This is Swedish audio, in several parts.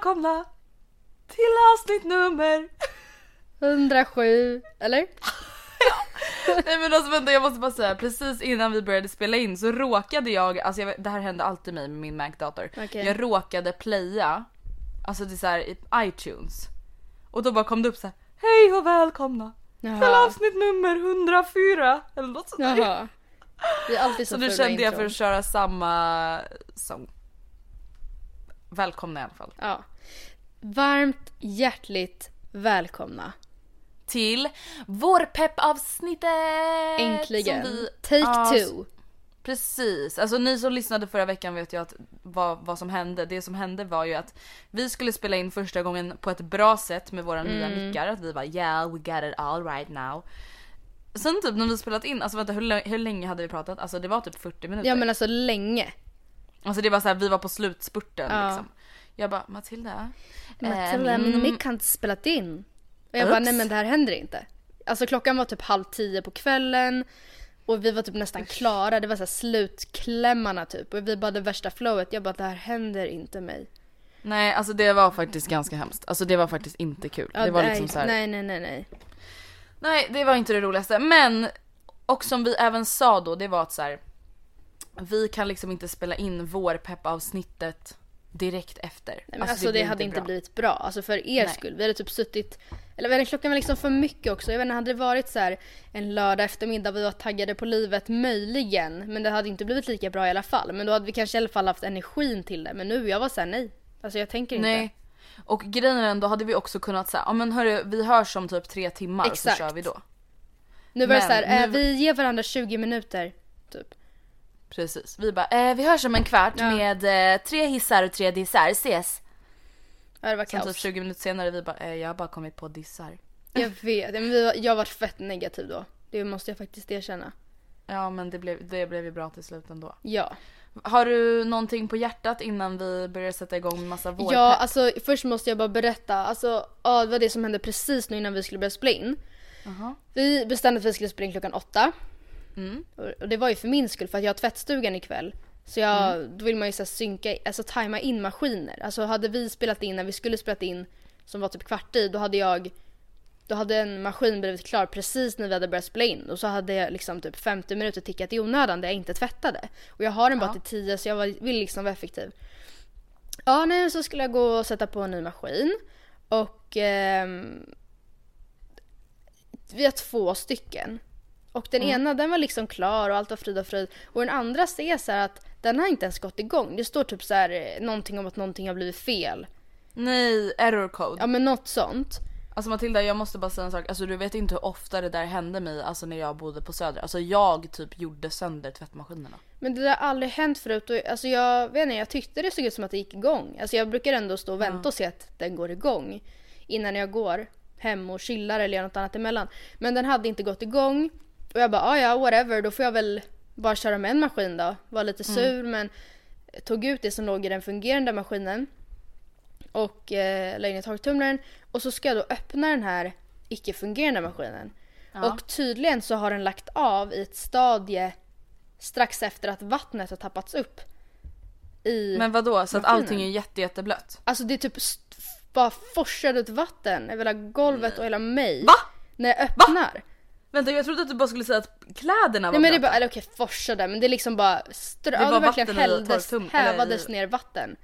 Välkomna till avsnitt nummer 107, eller? Nej men alltså vänta jag måste bara säga precis innan vi började spela in så råkade jag, alltså jag, det här hände alltid mig med min Mac-dator. Okej. Jag råkade playa, alltså det är såhär i iTunes. Och då bara kom det upp så här: hej och välkomna till Jaha. avsnitt nummer 104 eller något sånt där. Det är alltid så, Så nu kände jag för intron. att köra samma sång. Välkomna i alla fall. Ja. Varmt hjärtligt välkomna. Till vårpeppavsnittet! Äntligen. Som vi- Take Ja, two. Precis, alltså ni som lyssnade förra veckan vet ju att vad, vad som hände. Det som hände var ju att vi skulle spela in första gången på ett bra sätt med våra nya Mm. mickar. Att vi var yeah we got it all right now. Sen typ när vi spelat in, alltså vänta hur, hur länge hade vi pratat? Alltså det var typ 40 minuter. Ja men alltså länge. Alltså det var så här, vi var på slutspurten Ja. liksom. Jag bara Matilda. Matilda, ehm, min mick har inte spelat in. Och jag bara, Oops. nej men det här händer inte. Alltså klockan var typ halv tio på kvällen. Och vi var typ nästan klara, det var så slutklämmarna typ. Och vi bara det värsta flowet. Jag bara, det här händer inte mig. Nej alltså det var faktiskt ganska hemskt. Alltså det var faktiskt inte kul. Ja, det var nej, liksom så här, nej. nej, nej, nej, nej. det var inte det roligaste. Men, och som vi även sa då, det var att så här. Vi kan liksom inte spela in vårpeppavsnittet direkt efter. Nej, men alltså, det, blir hade inte bra. blivit bra. Alltså för er Nej. skull. Vi hade typ suttit... Eller vet klockan var liksom för mycket också. Jag vet inte, hade det varit så här en lördag eftermiddag vi var taggade på livet, möjligen. Men det hade inte blivit lika bra i alla fall. Men då hade vi kanske i alla fall haft energin till det. Men nu, jag var såhär nej. Alltså jag tänker inte. Nej. Och grejen är den, då hade vi också kunnat säga, ja men hörru vi hörs om typ tre timmar Exakt. så kör vi då. Nu var det Men så här, eh, nu- vi ger varandra 20 minuter. Typ. Precis. Vi bara, eh, vi hörs om en kvart Ja. med eh, tre hissar och tre dissar, ses. Ja, det var Sen typ kaos. 20 minuter senare vi bara, eh, jag har bara kommit på dissar. Jag vet. Men vi var, jag var fett negativ då. Det måste jag faktiskt erkänna. Ja men det blev, det blev ju bra till slut ändå. Ja. Har du någonting på hjärtat innan vi börjar sätta igång med massa vårpepp? Ja, alltså först måste jag bara berätta. Alltså, ja, det var det som hände precis nu innan vi skulle börja spela in. Vi bestämde att vi skulle spela in klockan åtta. Mm. Och, det var ju för min skull för att jag har tvättstugan ikväll. Så jag, Mm. då vill man ju så synka, alltså tajma in maskiner. Alltså hade vi spelat in när vi skulle spelat in som var typ kvart i, då hade jag då hade en maskin blivit klar precis när vi hade börjat spela in och så hade jag liksom typ 50 minuter tickat i onödan där jag inte tvättade. Och jag har den bara Ja. till 10 så jag var, vill liksom vara effektiv. Ja, nej, så skulle jag gå och sätta på en ny maskin. Och ehm, vi har två stycken. Och den ena den var liksom klar och allt var frid och fröjd. Och den andra ser så att den har inte ens gått igång. Det står typ så här eh, någonting om att någonting har blivit fel. Nej, error code. Ja men något sånt. Alltså Matilda jag måste bara säga en sak, alltså du vet inte hur ofta det där hände mig alltså när jag bodde på Söder. Alltså jag typ gjorde sönder tvättmaskinerna. Men det där har aldrig hänt förut och alltså jag vet inte, jag tyckte det såg ut som att det gick igång. Alltså jag brukar ändå stå och vänta och se att den går igång innan jag går hem och chillar eller gör något annat emellan. Men den hade inte gått igång och jag bara ah, ja whatever då får jag väl bara köra med en maskin då. Var lite sur men tog ut det som låg i den fungerande maskinen och eh, la in i torktumlaren och så ska jag då öppna den här icke-fungerande maskinen. Och tydligen så har den lagt av i ett stadie strax efter att vattnet har tappats upp. I... Men vad då så att Maskinen. allting är jätte, jätteblött? Alltså det är typ bara forsade ut vatten över hela golvet och hela mig. Va? När jag öppnar. Vänta jag trodde att du bara skulle säga att kläderna var Nej men det är blöta. bara, eller okej forsade men det är liksom bara strö, Det ja, det verkligen hälldes, eller hävades ner vatten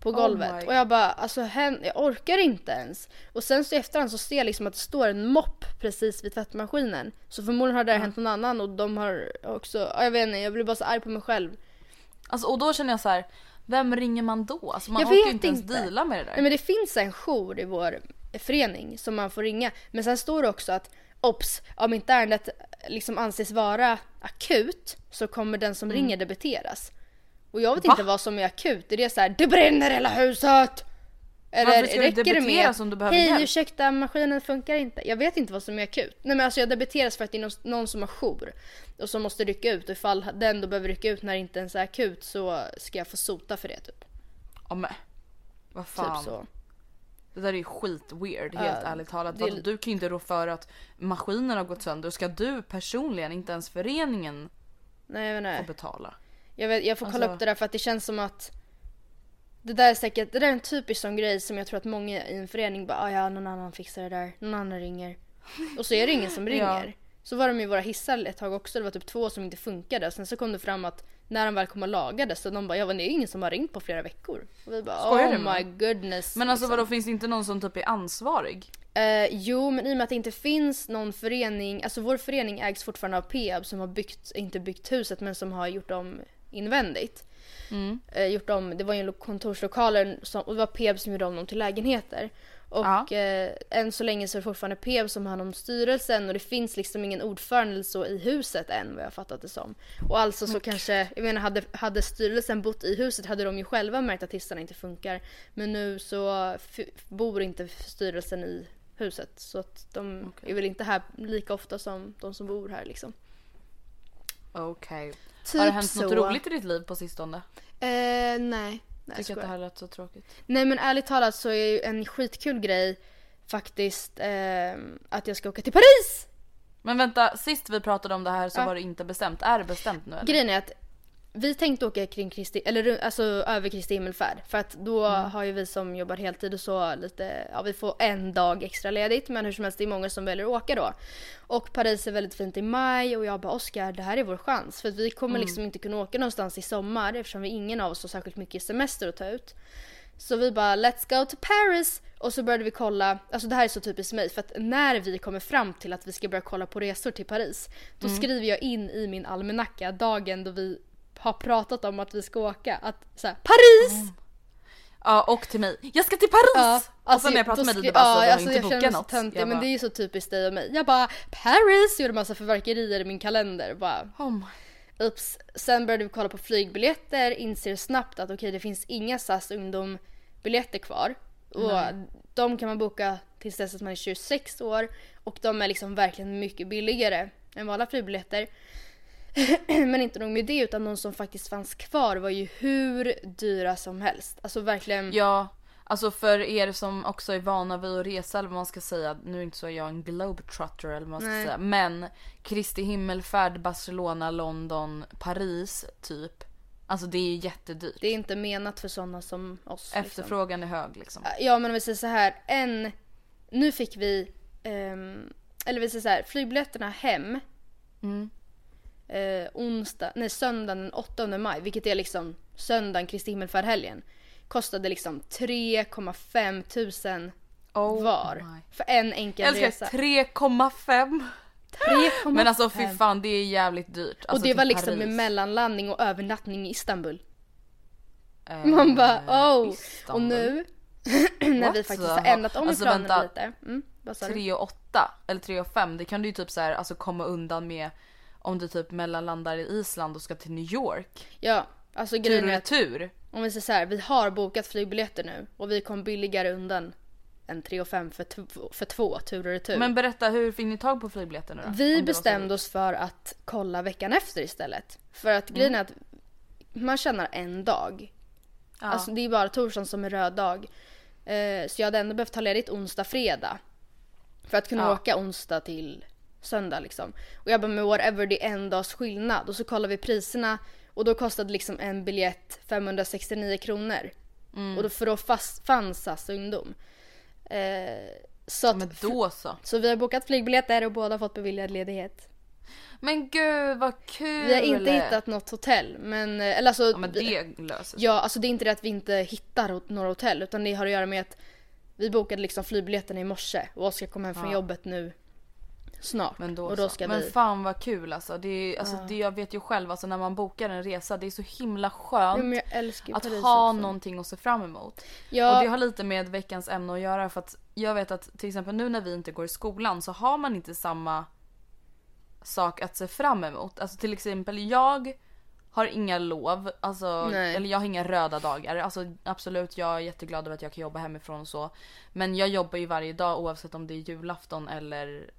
på Oh golvet. my- och jag bara alltså jag orkar inte ens. Och sen så i efterhand så ser jag liksom att det står en mopp precis vid tvättmaskinen. Så förmodligen har det hänt någon annan och de har också, ja, jag vet inte jag blir bara så arg på mig själv. Alltså och då känner jag så här. vem ringer man då? Alltså man Jag orkar ju vet inte ens inte. deala med det där. Nej men det finns en jour i vår förening som man får ringa. Men sen står det också att Ops, om inte ärendet liksom anses vara akut så kommer den som ringer debiteras. Och jag vet Mm. Va? inte vad som är akut. Är det så här, det brinner hela huset? Eller räcker det med om du behöver hej hjälp?" ursäkta maskinen funkar inte. Jag vet inte vad som är akut. Nej men alltså jag debiteras för att det är någon, någon som har jour. Och som måste rycka ut och ifall den då behöver rycka ut när det inte ens är akut så ska jag få sota för det typ. Ja men. Vad fan. Typ så. Det där är ju skit weird helt Ja, ärligt talat. det Du kan ju inte rå för att maskinen har gått sönder. Ska du personligen, inte ens föreningen, Nej jag få betala? Jag, vet, jag får kolla Alltså- upp det där för att det känns som att det där är säkert, det där är en typisk sån grej som jag tror att många i en förening bara ah, ja någon annan fixar det där, någon annan ringer. Och så är det ingen som ringer. Så var de i våra hissar ett tag också, det var typ två som inte funkade och sen så kom det fram att när de väl kom och lagades så de bara ja det är ingen som har ringt på flera veckor. Och vi bara Skojar oh my goodness. Men alltså liksom. vadå finns det inte någon som typ är ansvarig? Eh, jo, men i och med att det inte finns någon förening, alltså vår förening ägs fortfarande av Peab som har byggt, inte byggt huset men som har gjort om invändigt. Eh, gjort om, det var ju lo- kontorslokaler som, och det var Peab som gjorde om dem till lägenheter. Och Ja. eh, än så länge så är det fortfarande Peab som har hand om styrelsen och det finns liksom ingen ordförande eller så i huset än vad jag fattat det som. Och alltså så kanske, jag menar hade, hade styrelsen bott i huset hade de ju själva märkt att hissarna inte funkar. Men nu så bor inte styrelsen i huset så att de är väl inte här lika ofta som de som bor här liksom. Okej. Typ har det hänt så. något roligt i ditt liv på sistone? Eh, nej. Nej, Tycker att det här lät så tråkigt. Nej men ärligt talat så är ju en skitkul grej faktiskt eh, att jag ska åka till Paris! Men vänta, sist vi pratade om det här så Ja. var det inte bestämt. Är det bestämt nu eller? Grejen är att vi tänkte åka kring Kristi, eller alltså över Kristi himmelfärd. För att då har ju vi som jobbar heltid och så lite, ja vi får en dag extra ledigt. Men hur som helst det är många som väljer att åka då. Och Paris är väldigt fint i maj och jag bara Oskar det här är vår chans. För att vi kommer liksom inte kunna åka någonstans i sommar eftersom vi ingen av oss har särskilt mycket semester att ta ut. Så vi bara let's go to Paris! Och så började vi kolla, alltså det här är så typiskt mig för att när vi kommer fram till att vi ska börja kolla på resor till Paris då skriver jag in i min almanacka dagen då vi har pratat om att vi ska åka att så här, Paris! Ja och till mig. Jag ska till Paris! Ja, och sen när jag pratar då med dig du bara så, ja, har alltså, inte bokat så något. töntig, Jag men bara, det är ju så typiskt dig och mig. Jag bara Paris! Gjorde massa förverkerier i min kalender. Bara oh my. Ups. Sen började vi kolla på flygbiljetter, inser snabbt att okej det finns inga SAS ungdombiljetter kvar. Och de kan man boka tills dess att man är 26 år och de är liksom verkligen mycket billigare än vanliga flygbiljetter. Men inte nog med det utan de som faktiskt fanns kvar var ju hur dyra som helst. Alltså verkligen. Ja, alltså för er som också är vana vid att resa eller vad man ska säga. Nu är inte så jag en globetrotter eller vad man ska Nej. säga. Men Kristi himmelfärd, Barcelona, London, Paris typ. Alltså det är jättedyrt. Det är inte menat för sådana som oss. liksom. Efterfrågan är hög liksom. Ja men om vi säger så här, en... Nu fick vi... ehm, eller vi säger så här, flygbiljetterna hem. Eh, onsdag, nej söndagen den 8 maj, vilket är liksom söndagen Kristi himmelfärdhelgen. Kostade liksom 3,5 tusen Oh var. my. För en enkel Jag resa. älskar 3,5. 3,5. Men alltså fy fan det är jävligt dyrt. och Alltså, det till var liksom Paris. med mellanlandning och övernattning i Istanbul. Eh, Man bara oh. Och Istanbul. nu när vi faktiskt har ändrat om Alltså, planerna vänta. lite. Mm, vad sa du? 3 och 8 eller 3 och 5 det kan du ju typ så här, alltså komma undan med om du typ mellanlandar i Island och ska till New York. Ja, alltså Tur grejen är att retur. om vi säger så här, vi har bokat flygbiljetter nu och vi kom billigare undan än 3 och 5 för, för två tur och retur. Men berätta hur fick ni tag på flygbiljetter nu då? Vi bestämde oss för att kolla veckan efter istället. För att grejen är att man tjänar en dag. Ja. Alltså det är bara torsdagen som är röd dag. Eh, så jag hade ändå behövt ta ledigt onsdag, fredag. För att kunna Ja. åka onsdag till söndag liksom. Och jag bara med whatever det är en dags skillnad. Och så kollar vi priserna och då kostade liksom en biljett 569 kronor. Mm. Och då, för då fast, fanns SAS ungdom. Eh, så, att, Men då så. så vi har bokat flygbiljetter och båda fått beviljad ledighet. Men gud vad kul! Vi har inte hittat något hotell men, eh, eller alltså, Ja men det löser sig. ja, alltså det är inte det att vi inte hittar några hotell utan det har att göra med att vi bokade liksom flygbiljetterna i morse och Oskar kom hem från Ja. jobbet nu snart. Men då, och då så. ska Men vi... fan vad kul alltså. Det är, alltså det, jag vet ju själv alltså när man bokar en resa det är så himla skönt Ja, att Paris ha också. någonting att se fram emot. Ja, Och det har lite med veckans ämne att göra för att jag vet att till exempel nu när vi inte går i skolan så har man inte samma sak att se fram emot. Alltså till exempel jag har inga lov, alltså, Nej. eller jag har inga röda dagar. Alltså absolut, jag är jätteglad över att jag kan jobba hemifrån och så. Men jag jobbar ju varje dag oavsett om det är julafton eller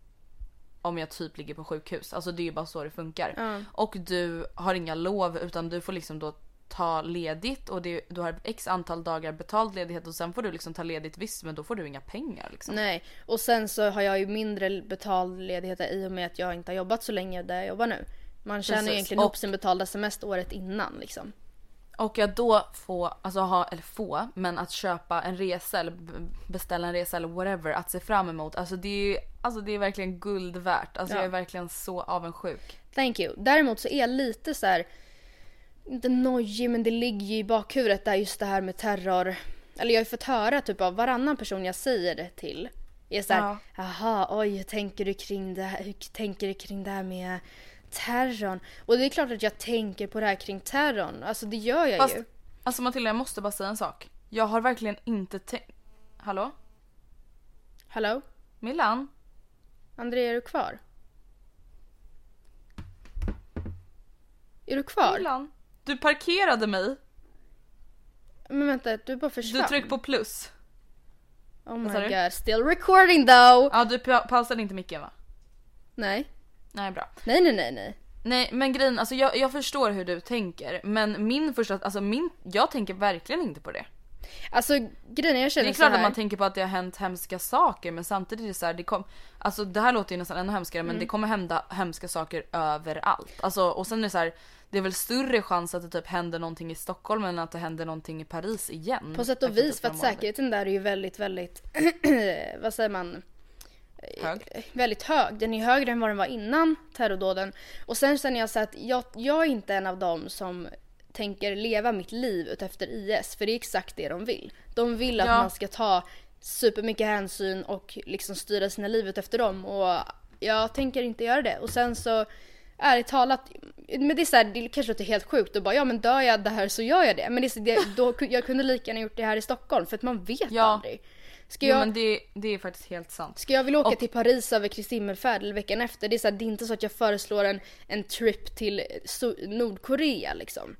om jag typ ligger på sjukhus. Alltså det är ju bara så det funkar. Ja. Och du har inga lov utan du får liksom då ta ledigt och det, du har x antal dagar betald ledighet och sen får du liksom ta ledigt visst men då får du inga pengar liksom. Nej, och sen så har jag ju mindre betald ledighet i och med att jag inte har jobbat så länge där jag jobbar nu. Man tjänar ju Precis. egentligen ihop Och- sin betalda semester året innan liksom. Och att då få, alltså ha, eller få, men att köpa en resa eller beställa en resa eller whatever att se fram emot. Alltså det är, alltså det är verkligen guld värt. Alltså Ja. jag är verkligen så avundsjuk. Thank you. Däremot så är jag lite så här, inte nojig men det ligger ju i bakhuvudet där just det här med terror. Eller jag har ju fått höra typ av varannan person jag säger det till. Är såhär, Ja. jaha oj hur tänker du kring det här, hur tänker du kring det här med terrorn? Och det är klart att jag tänker på det här kring terrorn, alltså det gör jag Fast, ju. alltså Matilda jag måste bara säga en sak. Jag har verkligen inte tänkt... Hallå? Hallå? Milan? André är du kvar? Är du kvar? Milan? Du parkerade mig. Men vänta, du bara försvann. Du tryck på plus. Oh my god, still recording though! Ja du pa- pausade inte micken va? Nej. Nej bra. Nej, nej, nej, nej. Nej men grejen, alltså jag, jag förstår hur du tänker men min första, alltså min, jag tänker verkligen inte på det. Alltså grejen är jag Det känner är så klart att man tänker på att det har hänt hemska saker men samtidigt är det så här, det kom, alltså det här låter ju nästan ännu hemskare Mm. men det kommer hända hemska saker överallt. Alltså och sen är det så här, det är väl större chans att det typ händer någonting i Stockholm än att det händer någonting i Paris igen. På sätt och vis för att säkerheten där är ju väldigt, väldigt, vad säger man? Hög. Väldigt hög. Den är högre än vad den var innan terrordåden. Och sen känner jag så att jag, jag är inte en av dem som tänker leva mitt liv utefter IS. För det är exakt det de vill. De vill att Ja. man ska ta supermycket hänsyn och liksom styra sina liv utefter dem. Och jag tänker inte göra det. Och sen så ärligt talat, men det är så här, det kanske låter helt sjukt och bara ja men dör jag där så gör jag det. Men det är så, det, då, jag kunde lika gärna gjort det här i Stockholm för att man vet Ja. aldrig. Ska Jo jag, men det, det är faktiskt helt sant. Ska jag vilja åka Och- till Paris över Kristi himmelfärd eller veckan efter? Det är, så här, det är inte så att jag föreslår en, en trip till so- Nordkorea liksom.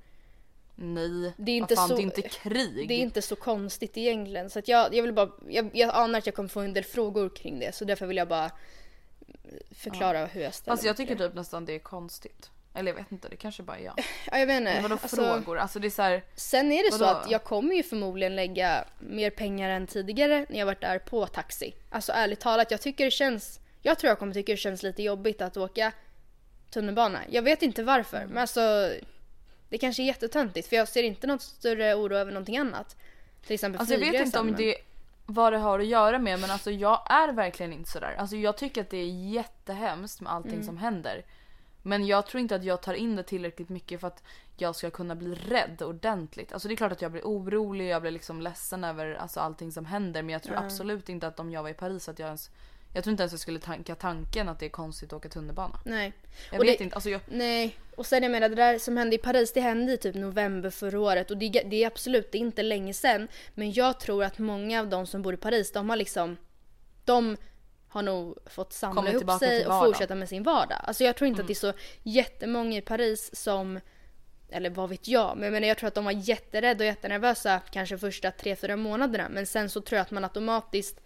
Nej, Det är inte fan, så- det är inte krig. Det är inte så konstigt egentligen. Så att jag, jag vill bara, jag, jag anar att jag kommer få en del frågor kring det. Så därför vill jag bara förklara hur jag ställer jag mig till tycker det. typ nästan det är konstigt. Eller jag vet inte, det kanske bara är jag. Ja, jag vet inte. Men vadå Alltså, frågor? Alltså det är så här, Sen är det så Vadå? att jag kommer ju förmodligen lägga mer pengar än tidigare när jag varit där på taxi. Alltså ärligt talat, jag tycker det känns... Jag tror jag kommer tycka det känns lite jobbigt att åka tunnelbana. Jag vet inte varför, men alltså... Det kanske är jättetöntigt för jag ser inte något större oro över någonting annat. Till exempel Alltså jag vet inte om men- det vad det har att göra med men alltså jag är verkligen inte sådär. Alltså jag tycker att det är jättehemskt med allting Mm. som händer. Men jag tror inte att jag tar in det tillräckligt mycket för att jag ska kunna bli rädd ordentligt. Alltså det är klart att jag blir orolig, jag blir liksom ledsen över alltså allting som händer men jag tror absolut inte att om jag var i Paris att jag ens Jag tror inte ens jag skulle tanka tanken att det är konstigt att åka tunnelbana. Nej. Jag Och vet det- inte, alltså jag, Nej, och sen jag menar det där som hände i Paris, det hände i typ november förra året och det, det är absolut det är inte länge sedan. Men jag tror att många av de som bor i Paris, de har liksom, de har nog fått samla ihop sig och fortsätta med sin vardag. Alltså jag tror inte att det är så jättemånga i Paris som, eller vad vet jag, men jag menar jag tror att de var jätterädda och jättenervösa kanske första tre fyra månaderna. Men sen så tror jag att man automatiskt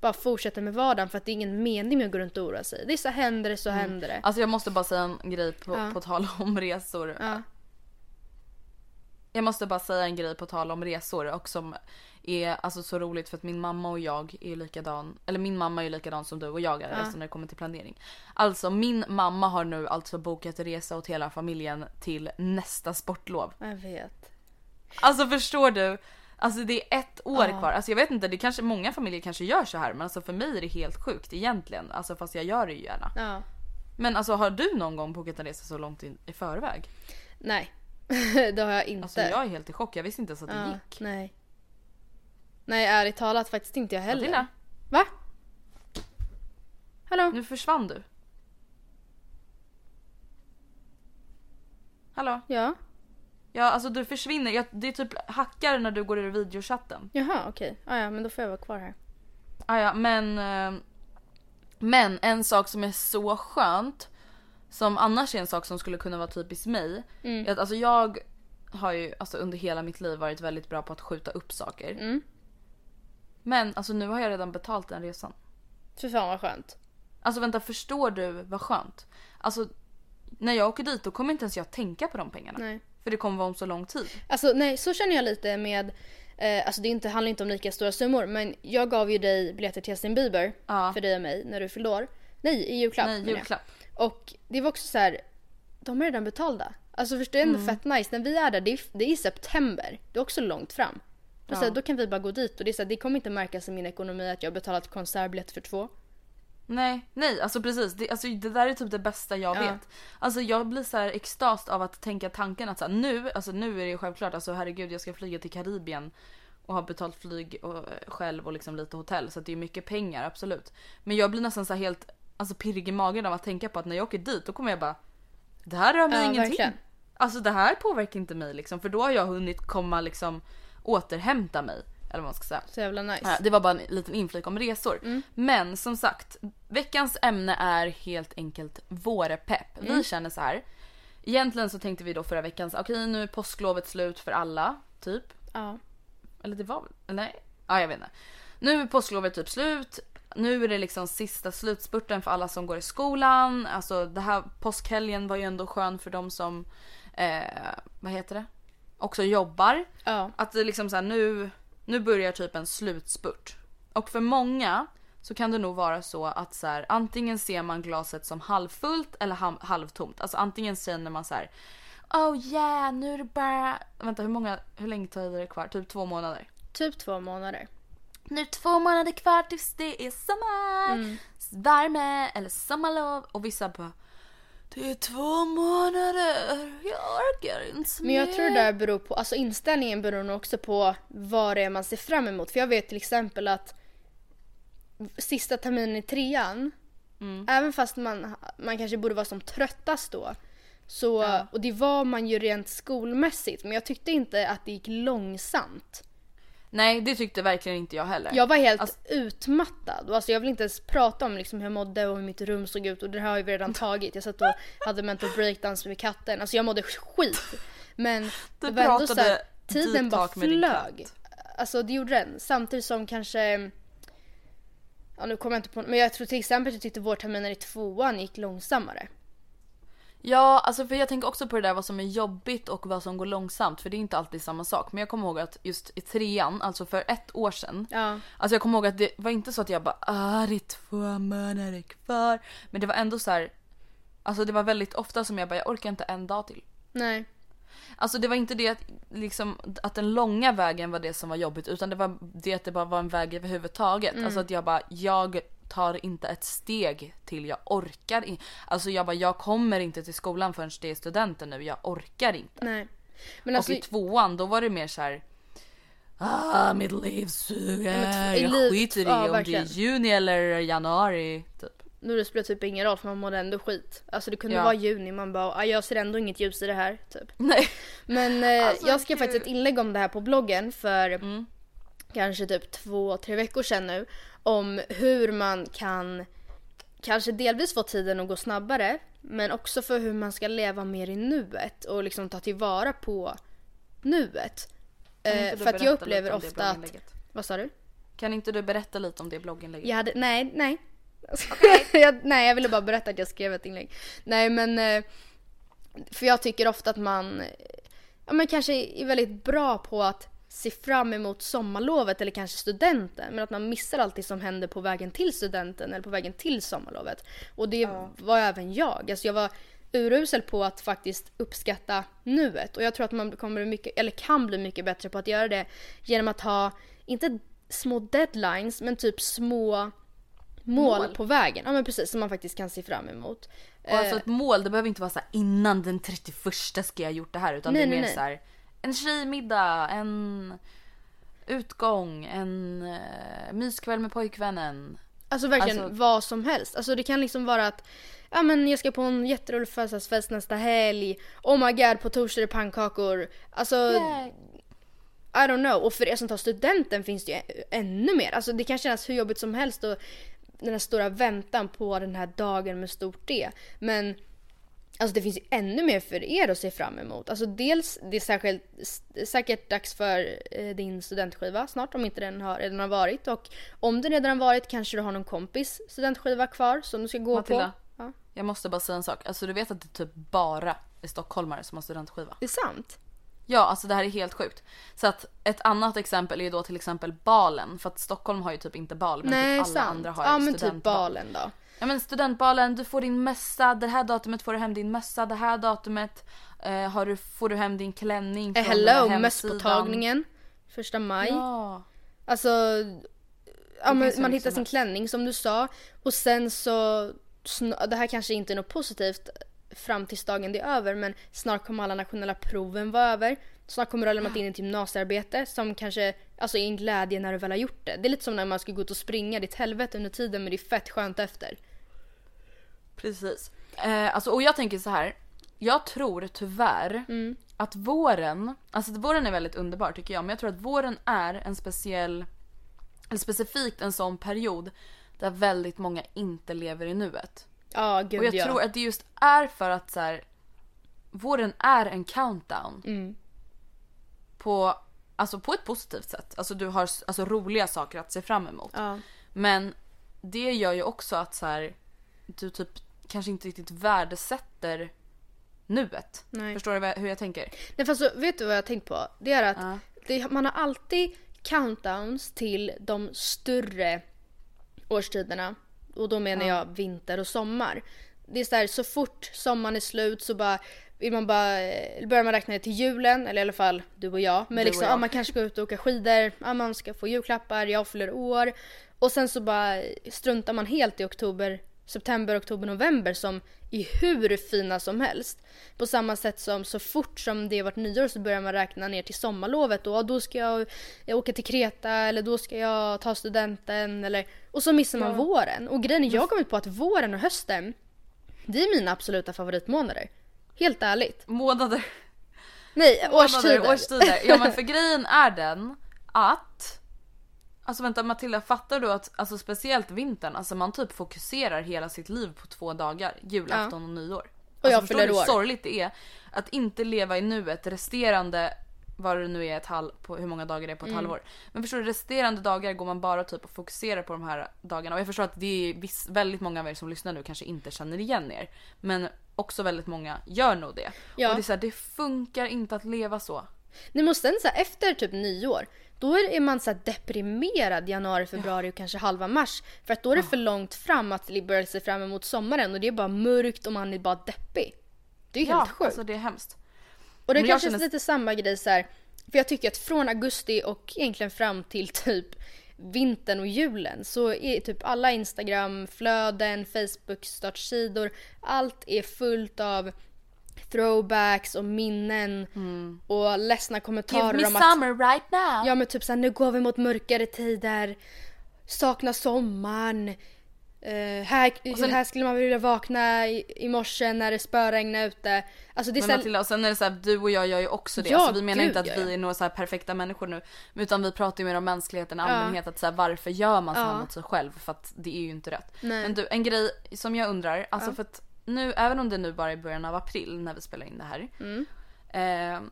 bara fortsätter med vardagen för att det är ingen mening med att gå runt och oroa sig. Det är så händer det så händer det. alltså jag måste bara säga en grej på, Ja. på tal om resor. Ja. Jag måste bara säga en grej på tal om resor och som är alltså så roligt för att min mamma och jag är likadan, eller min mamma är likadan som du och jag är alltså när det kommer till planering. Alltså min mamma har nu alltså bokat resa åt hela familjen till nästa sportlov. Jag vet. Alltså förstår du? Alltså det är ett år Ja. kvar. Alltså jag vet inte, det kanske, många familjer kanske gör så här men alltså för mig är det helt sjukt egentligen. Alltså fast jag gör det ju gärna. Ja. Men alltså har du någon gång bokat en resa så långt in, i förväg? Nej, det har jag inte. Alltså jag är helt i chock, jag visste inte ens att det ja, gick. Nej. Nej, ärligt talat faktiskt inte jag heller. Matilda, Va? Hallå? nu försvann du. Hallå? Ja? Ja alltså du försvinner, jag, det är typ hackar när du går ur videochatten. Jaha, okej. Ah, ja, men då får jag vara kvar här. Ah, ja, men, eh, men en sak som är så skönt, som annars är en sak som skulle kunna vara typiskt mig. är Att, alltså jag har ju alltså, under hela mitt liv varit väldigt bra på att skjuta upp saker. Mm. Men alltså nu har jag redan betalt den resan. Fy fan vad skönt. Alltså vänta, förstår du vad skönt? Alltså när jag åker dit då kommer inte ens jag tänka på de pengarna. Nej. För det kommer vara om så lång tid. Alltså nej, så känner jag lite med, eh, alltså det är inte, handlar inte om lika stora summor men jag gav ju dig biljetter till Justin Bieber Ja. för dig och mig när du fyllde år. Nej, i julklapp Nej, jag. julklapp. Och det var också så här, de är redan betalda. Alltså förstår du ändå Mm. fett nice. När vi är där, det är, det är i september. Det är också långt fram. Och så här, då kan vi bara gå dit och det, är så här, det kommer inte märkas i min ekonomi att jag har betalat konsertbiljett för två. Nej, nej alltså precis. Det, alltså, det där är typ det bästa jag Ja. vet. Alltså jag blir så här extas av att tänka tanken att så här, nu, alltså nu är det ju självklart, alltså herregud jag ska flyga till Karibien och har betalt flyg och, eh, själv och liksom lite hotell så att det är mycket pengar absolut. Men jag blir nästan så här helt alltså pirrig i magen av att tänka på att när jag åker dit då kommer jag bara det här rör mig Ja, ingenting. verkligen. Alltså det här påverkar inte mig liksom för då har jag hunnit komma liksom återhämta mig. Eller vad man ska säga. Så jävla nice. Ja, det var bara en liten inflik om resor. Men som sagt, veckans ämne är helt enkelt vårpepp. Vi känner så här. Egentligen så tänkte vi då förra veckan, så, okej nu är påsklovet slut för alla, typ. Ja. Eller det var väl, nej? Ja jag vet inte. Nu är påsklovet typ slut. Nu är det liksom sista slutspurten för alla som går i skolan. Alltså det här påskhelgen var ju ändå skön för de som, eh, vad heter det? Också jobbar. Ja. Att det liksom så här, nu, nu börjar typ en slutspurt. Och för många så kan det nog vara så att så här, antingen ser man glaset som halvfullt eller halvtomt. Alltså antingen känner man så här. Oh yeah, nu är det bara... Vänta hur många, hur länge tar det kvar? Typ två månader. Typ två månader. Nu är det två månader kvar tills det är sommar. Mm. Värme eller sommarlov. Och vissa bara det är två månader, jag orkar inte Men jag mer." tror det där beror på, alltså inställningen beror nog också på vad det är man ser fram emot. För jag vet till exempel att sista terminen i trean, Mm. även fast man, man kanske borde vara som tröttast då, så, och det var man ju rent skolmässigt, men jag tyckte inte att det gick långsamt. Nej det tyckte verkligen inte jag heller. Jag var helt Alltså- utmattad. Och Alltså jag vill inte ens prata om liksom hur jag mådde och hur mitt rum såg ut och det här har vi redan tagit. Jag satt och hade mental breakdance med katten. Alltså jag mådde skit. Men det var ändå pratade så här, tiden bara flög. Alltså det gjorde den. Samtidigt som kanske Ja nu kommer jag inte på Men jag tror till exempel att jag tyckte vårterminen i tvåan gick långsammare. Ja, alltså för jag tänker också på det där vad som är jobbigt och vad som går långsamt för det är inte alltid samma sak. Men jag kommer ihåg att just i trean, alltså för ett år sedan. Ja. Alltså jag kommer ihåg att det var inte så att jag bara ah det är två månader kvar. Men det var ändå så här. Alltså det var väldigt ofta som jag bara jag orkar inte en dag till. Nej. Alltså det var inte det att, liksom, att den långa vägen var det som var jobbigt utan det var det att det bara var en väg överhuvudtaget. Alltså att jag bara, jag tar inte ett steg till, jag orkar inte. Alltså jag bara, jag kommer inte till skolan förrän det är studenten nu, jag orkar inte. Nej. Men alltså, och i tvåan då var det mer så här. ah mitt liv suger. men t- Jag skiter i ja, om det verkligen. är juni eller januari typ. Nu det spelar typ ingen roll för man mådde ändå skit. Alltså det kunde Ja. vara juni, man bara "Ah, jag ser ändå inget ljus i det här. Typ. Nej. Men eh, Alltså, jag skrev faktiskt ett inlägg om det här på bloggen för Mm. Kanske typ två, tre veckor sedan nu. Om hur man kan kanske delvis få tiden att gå snabbare men också för hur man ska leva mer i nuet och liksom ta tillvara på nuet. Eh, för att jag upplever ofta att... Vad sa du? Kan inte du berätta lite om det blogginlägget? Jag hade, nej, nej. jag, nej, jag ville bara berätta att jag skrev ett inlägg. Nej, men eh, för jag tycker ofta att man, ja men kanske är väldigt bra på att se fram emot sommarlovet eller kanske studenten. Men att man missar allt det som händer på vägen till studenten eller på vägen till sommarlovet. Och det var även jag. Alltså jag var urusel på att faktiskt uppskatta nuet. Och jag tror att man kommer mycket, eller kan bli mycket bättre på att göra det genom att ha, inte små deadlines, men typ små mål, Mål. på vägen. Ja men precis, som man faktiskt kan se fram emot. Och alltså Eh, ett mål det behöver inte vara så här innan den 31 ska jag ha gjort det här utan Nej, det är nej, mer nej. så här en tjejmiddag, en utgång, en uh, myskväll med pojkvännen. Alltså verkligen Alltså- vad som helst. Alltså det kan liksom vara att Ja men jag ska på en jätterolig födelsedagsfest nästa helg. Oh my god på torsdag är det pannkakor. Alltså I don't know. Och för er som tar studenten finns det ju ännu mer. Alltså det kan kännas hur jobbigt som helst och den här stora väntan på den här dagen med stort D. Men Alltså det finns ju ännu mer för er att se fram emot. Alltså dels, det är särskilt, säkert dags för eh, din studentskiva snart om inte den har, redan har varit. Och om den redan har varit kanske du har någon kompis studentskiva kvar som du ska gå Matilda. på. Ja, Jag måste bara säga en sak. Alltså du vet att det typ bara är stockholmare som har studentskiva? det är sant. Ja, alltså det här är helt sjukt. Så att ett annat exempel är ju då till exempel balen. För att Stockholm har ju typ inte bal men Nej, typ alla sant. andra har ja ju men typ studentbal. balen då. Ja men studentbalen, du får din mössa, det här datumet får du hem din mössa, det här datumet eh, har du, får du hem din klänning Eh, från hello, mösspåtagningen. Första maj. Ja. Alltså, ja, man mycket hittar sin klänning som du sa. Och sen så, det här kanske inte är något positivt fram tills dagen det är över men snart kommer alla nationella proven vara över. Snart kommer du ha lämnat in ett gymnasiearbete som kanske, alltså är en glädje när du väl har gjort det. Det är lite som när man ska gå ut och springa, ditt helvete under tiden men det är fett skönt efter. Precis. Eh, alltså, och jag tänker så här. Jag tror tyvärr Mm. att våren, alltså att våren är väldigt underbar tycker jag, men jag tror att våren är en speciell, eller specifikt en sån period där väldigt många inte lever i nuet. Ja, gud Och jag ja. tror att det just är för att så här, våren är en countdown. Mm. På, alltså på ett positivt sätt. Alltså du har alltså, roliga saker att se fram emot. Ja. Men det gör ju också att så här, du typ kanske inte riktigt värdesätter nuet. Nej. Förstår du hur jag tänker? Nej fast så, vet du vad jag har tänkt på? Det är att Ja. det, man har alltid countdowns till de större årstiderna. Och då menar jag vinter och sommar. Det är så här, så fort sommaren är slut så bara vill man bara, eh, börjar man räkna till julen, eller i alla fall du och jag. Men Du liksom, jag. ja, man kanske ska ut och åka skidor, ja, man ska få julklappar, jag fyller år. Och sen så bara struntar man helt i oktober, september, oktober, november som är hur fina som helst. På samma sätt som så fort som det varit nyår så börjar man räkna ner till sommarlovet och ja, då ska jag, jag åka till Kreta eller då ska jag ta studenten eller och så missar man våren. Och grejen är jag har kommit på att våren och hösten det är mina absoluta favoritmånader. Helt ärligt. Månader. Nej, årstider. Månader, årstider. Ja men för grejen är den att Alltså vänta Matilda, fattar du att alltså speciellt vintern, alltså man typ fokuserar hela sitt liv på två dagar, julafton och nyår. Och jag alltså, förstår du hur år. sorgligt det är att inte leva i nuet resterande vad det nu är ett halv, på hur många dagar det är på ett Mm. halvår. Men förstår du, resterande dagar går man bara typ och fokuserar på de här dagarna. Och jag förstår att det är viss, väldigt många av er som lyssnar nu kanske inte känner igen er. Men också väldigt många gör nog det. Ja. Och det är så här, det funkar inte att leva så. Nej men sen så här, efter typ nyår, då är är man så här deprimerad januari, februari och kanske halva mars. För att då är det för långt fram att börja se fram emot sommaren och det är bara mörkt och man är bara deppig. Det är ju helt sjukt. alltså det är hemskt. och det är men kanske känner- lite samma grej så här. För jag tycker att från augusti och egentligen fram till typ vintern och julen så är typ alla Instagram-flöden, Facebook-startsidor, allt är fullt av throwbacks och minnen och ledsna kommentarer Give me om att summer right now. Ja men typ såhär, nu går vi mot mörkare tider. Saknar sommaren. Eh, här, sen- här skulle man vilja vakna i, i morse när det spöregnar ute. Alltså det är Men Matilda, och sen är det så här, du och jag gör ju också det. Ja, alltså, vi menar gud, inte att ja, vi ja. är några så perfekta människor nu. Utan vi pratar ju mer om mänskligheten i allmänhet. Att så här, varför gör man så Ja. mot sig själv? För att det är ju inte rätt. Nej. Men du, en grej som jag undrar. Alltså för att nu, även om det nu bara är början av april när vi spelar in det här. Mm. Eh,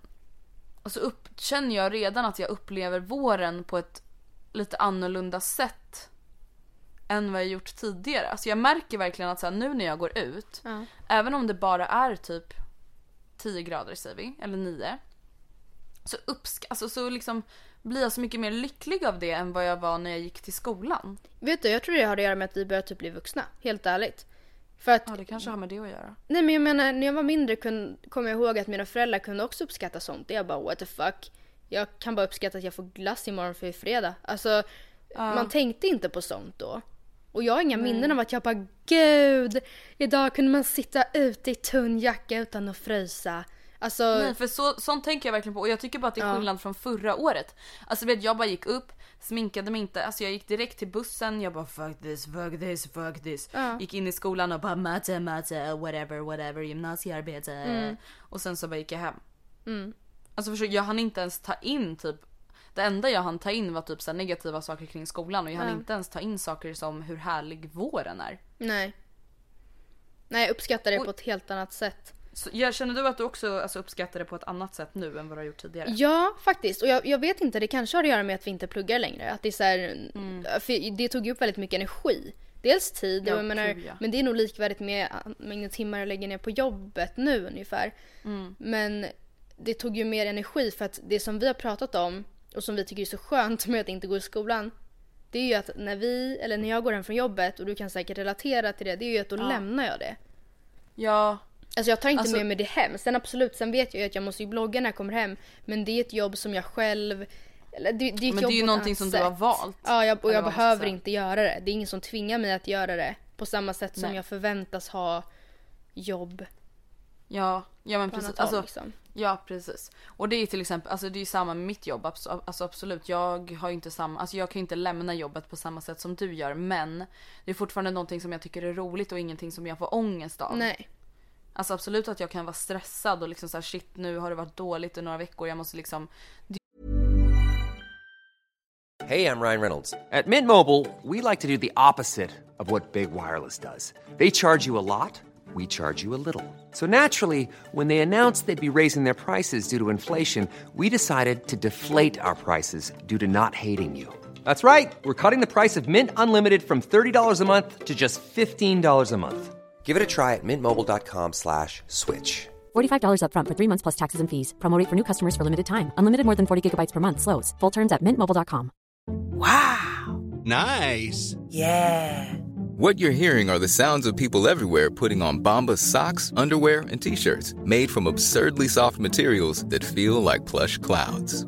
och så upp, känner jag redan att jag upplever våren på ett lite annorlunda sätt. Än vad jag gjort tidigare. Alltså jag märker verkligen att så här, nu när jag går ut. Ja. Även om det bara är typ 10 grader säger vi, eller 9. Så, uppsk- alltså, så liksom blir jag så mycket mer lycklig av det än vad jag var när jag gick till skolan. vet du, jag tror det har att göra med att vi börjar typ bli vuxna. Helt ärligt. För att, Ja det kanske har med det att göra. nej men jag menar när jag var mindre kun, kommer jag ihåg att mina föräldrar kunde också uppskatta sånt. Jag bara what the fuck. Jag kan bara uppskatta att jag får glass imorgon för det är fredag. Alltså man tänkte inte på sånt då. Och jag har inga minnen av att jag bara gud, idag kunde man sitta ute i tunn jacka utan att frysa. Alltså, Nej för så, sånt tänker jag verkligen på och jag tycker bara att det är Ja. skillnad från förra året. Alltså vet jag bara gick upp, sminkade mig inte, alltså jag gick direkt till bussen, jag bara fuck this, fuck this, fuck this. Ja. Gick in i skolan och bara matte, matte, whatever, whatever, gymnasiearbete. Och sen så bara gick jag hem. Mm. Alltså förstår, jag hann inte ens ta in typ det enda jag hann ta in var typ så negativa saker kring skolan och jag hann Ja. inte ens ta in saker som hur härlig våren är. nej. Nej, jag uppskattar det Och- på ett helt annat sätt. Så, jag känner du att du också alltså, uppskattar det på ett annat sätt nu än vad du har gjort tidigare? Ja, faktiskt. Och jag, jag vet inte, det kanske har att göra med att vi inte pluggar längre. Att det är så här, för det tog ju upp väldigt mycket energi. Dels tid, Mm. Ja, jag menar, ja. men det är nog likvärdigt med mängden timmar jag lägger ner på jobbet nu ungefär. Mm. Men det tog ju mer energi för att det som vi har pratat om och som vi tycker är så skönt med att inte gå i skolan. Det är ju att när vi, eller när jag går hem från jobbet och du kan säkert relatera till det, det är ju att då lämnar jag det. Ja, Alltså jag tar inte Alltså- med mig det hem. Sen absolut, sen vet jag ju att jag måste ju blogga när jag kommer hem. Men det är ett jobb som jag själv... Eller det, det är ett men jobb det är ju någonting som sätt. du har valt. Ja, jag, och jag behöver inte göra det. Det är ingen som tvingar mig att göra det. På samma sätt som Nej. jag förväntas ha jobb Ja, ja men precis. håll. Alltså, Liksom. Ja precis. Och det är till exempel, alltså det är ju samma med mitt jobb. Alltså absolut, jag har inte samma, alltså jag kan ju inte lämna jobbet på samma sätt som du gör. Men det är fortfarande någonting som jag tycker är roligt och ingenting som jag får ångest av. Nej. Alltså absolut att jag kan vara stressad och liksom såhär shit nu har det varit dåligt i några veckor. Jag måste liksom Hey, I'm Ryan Reynolds. At Mint Mobile, we like to do the opposite of what Big Wireless does. They charge you a lot, we charge you a little. So naturally, when they announced they'd be raising their prices due to inflation, we decided to deflate our prices due to not hating you. That's right. We're cutting the price of Mint Unlimited from $30 a month to just $15 a month. Give it a try at mintmobile.com slash switch. $45 upfront for three months plus taxes and fees. Promo rate for new customers for limited time. Unlimited more than 40 gigabytes per month. Slows. Full terms at mintmobile.com. Wow. Nice. Yeah. What you're hearing are the sounds of people everywhere putting on Bombas socks, underwear, and t-shirts made from absurdly soft materials that feel like plush clouds.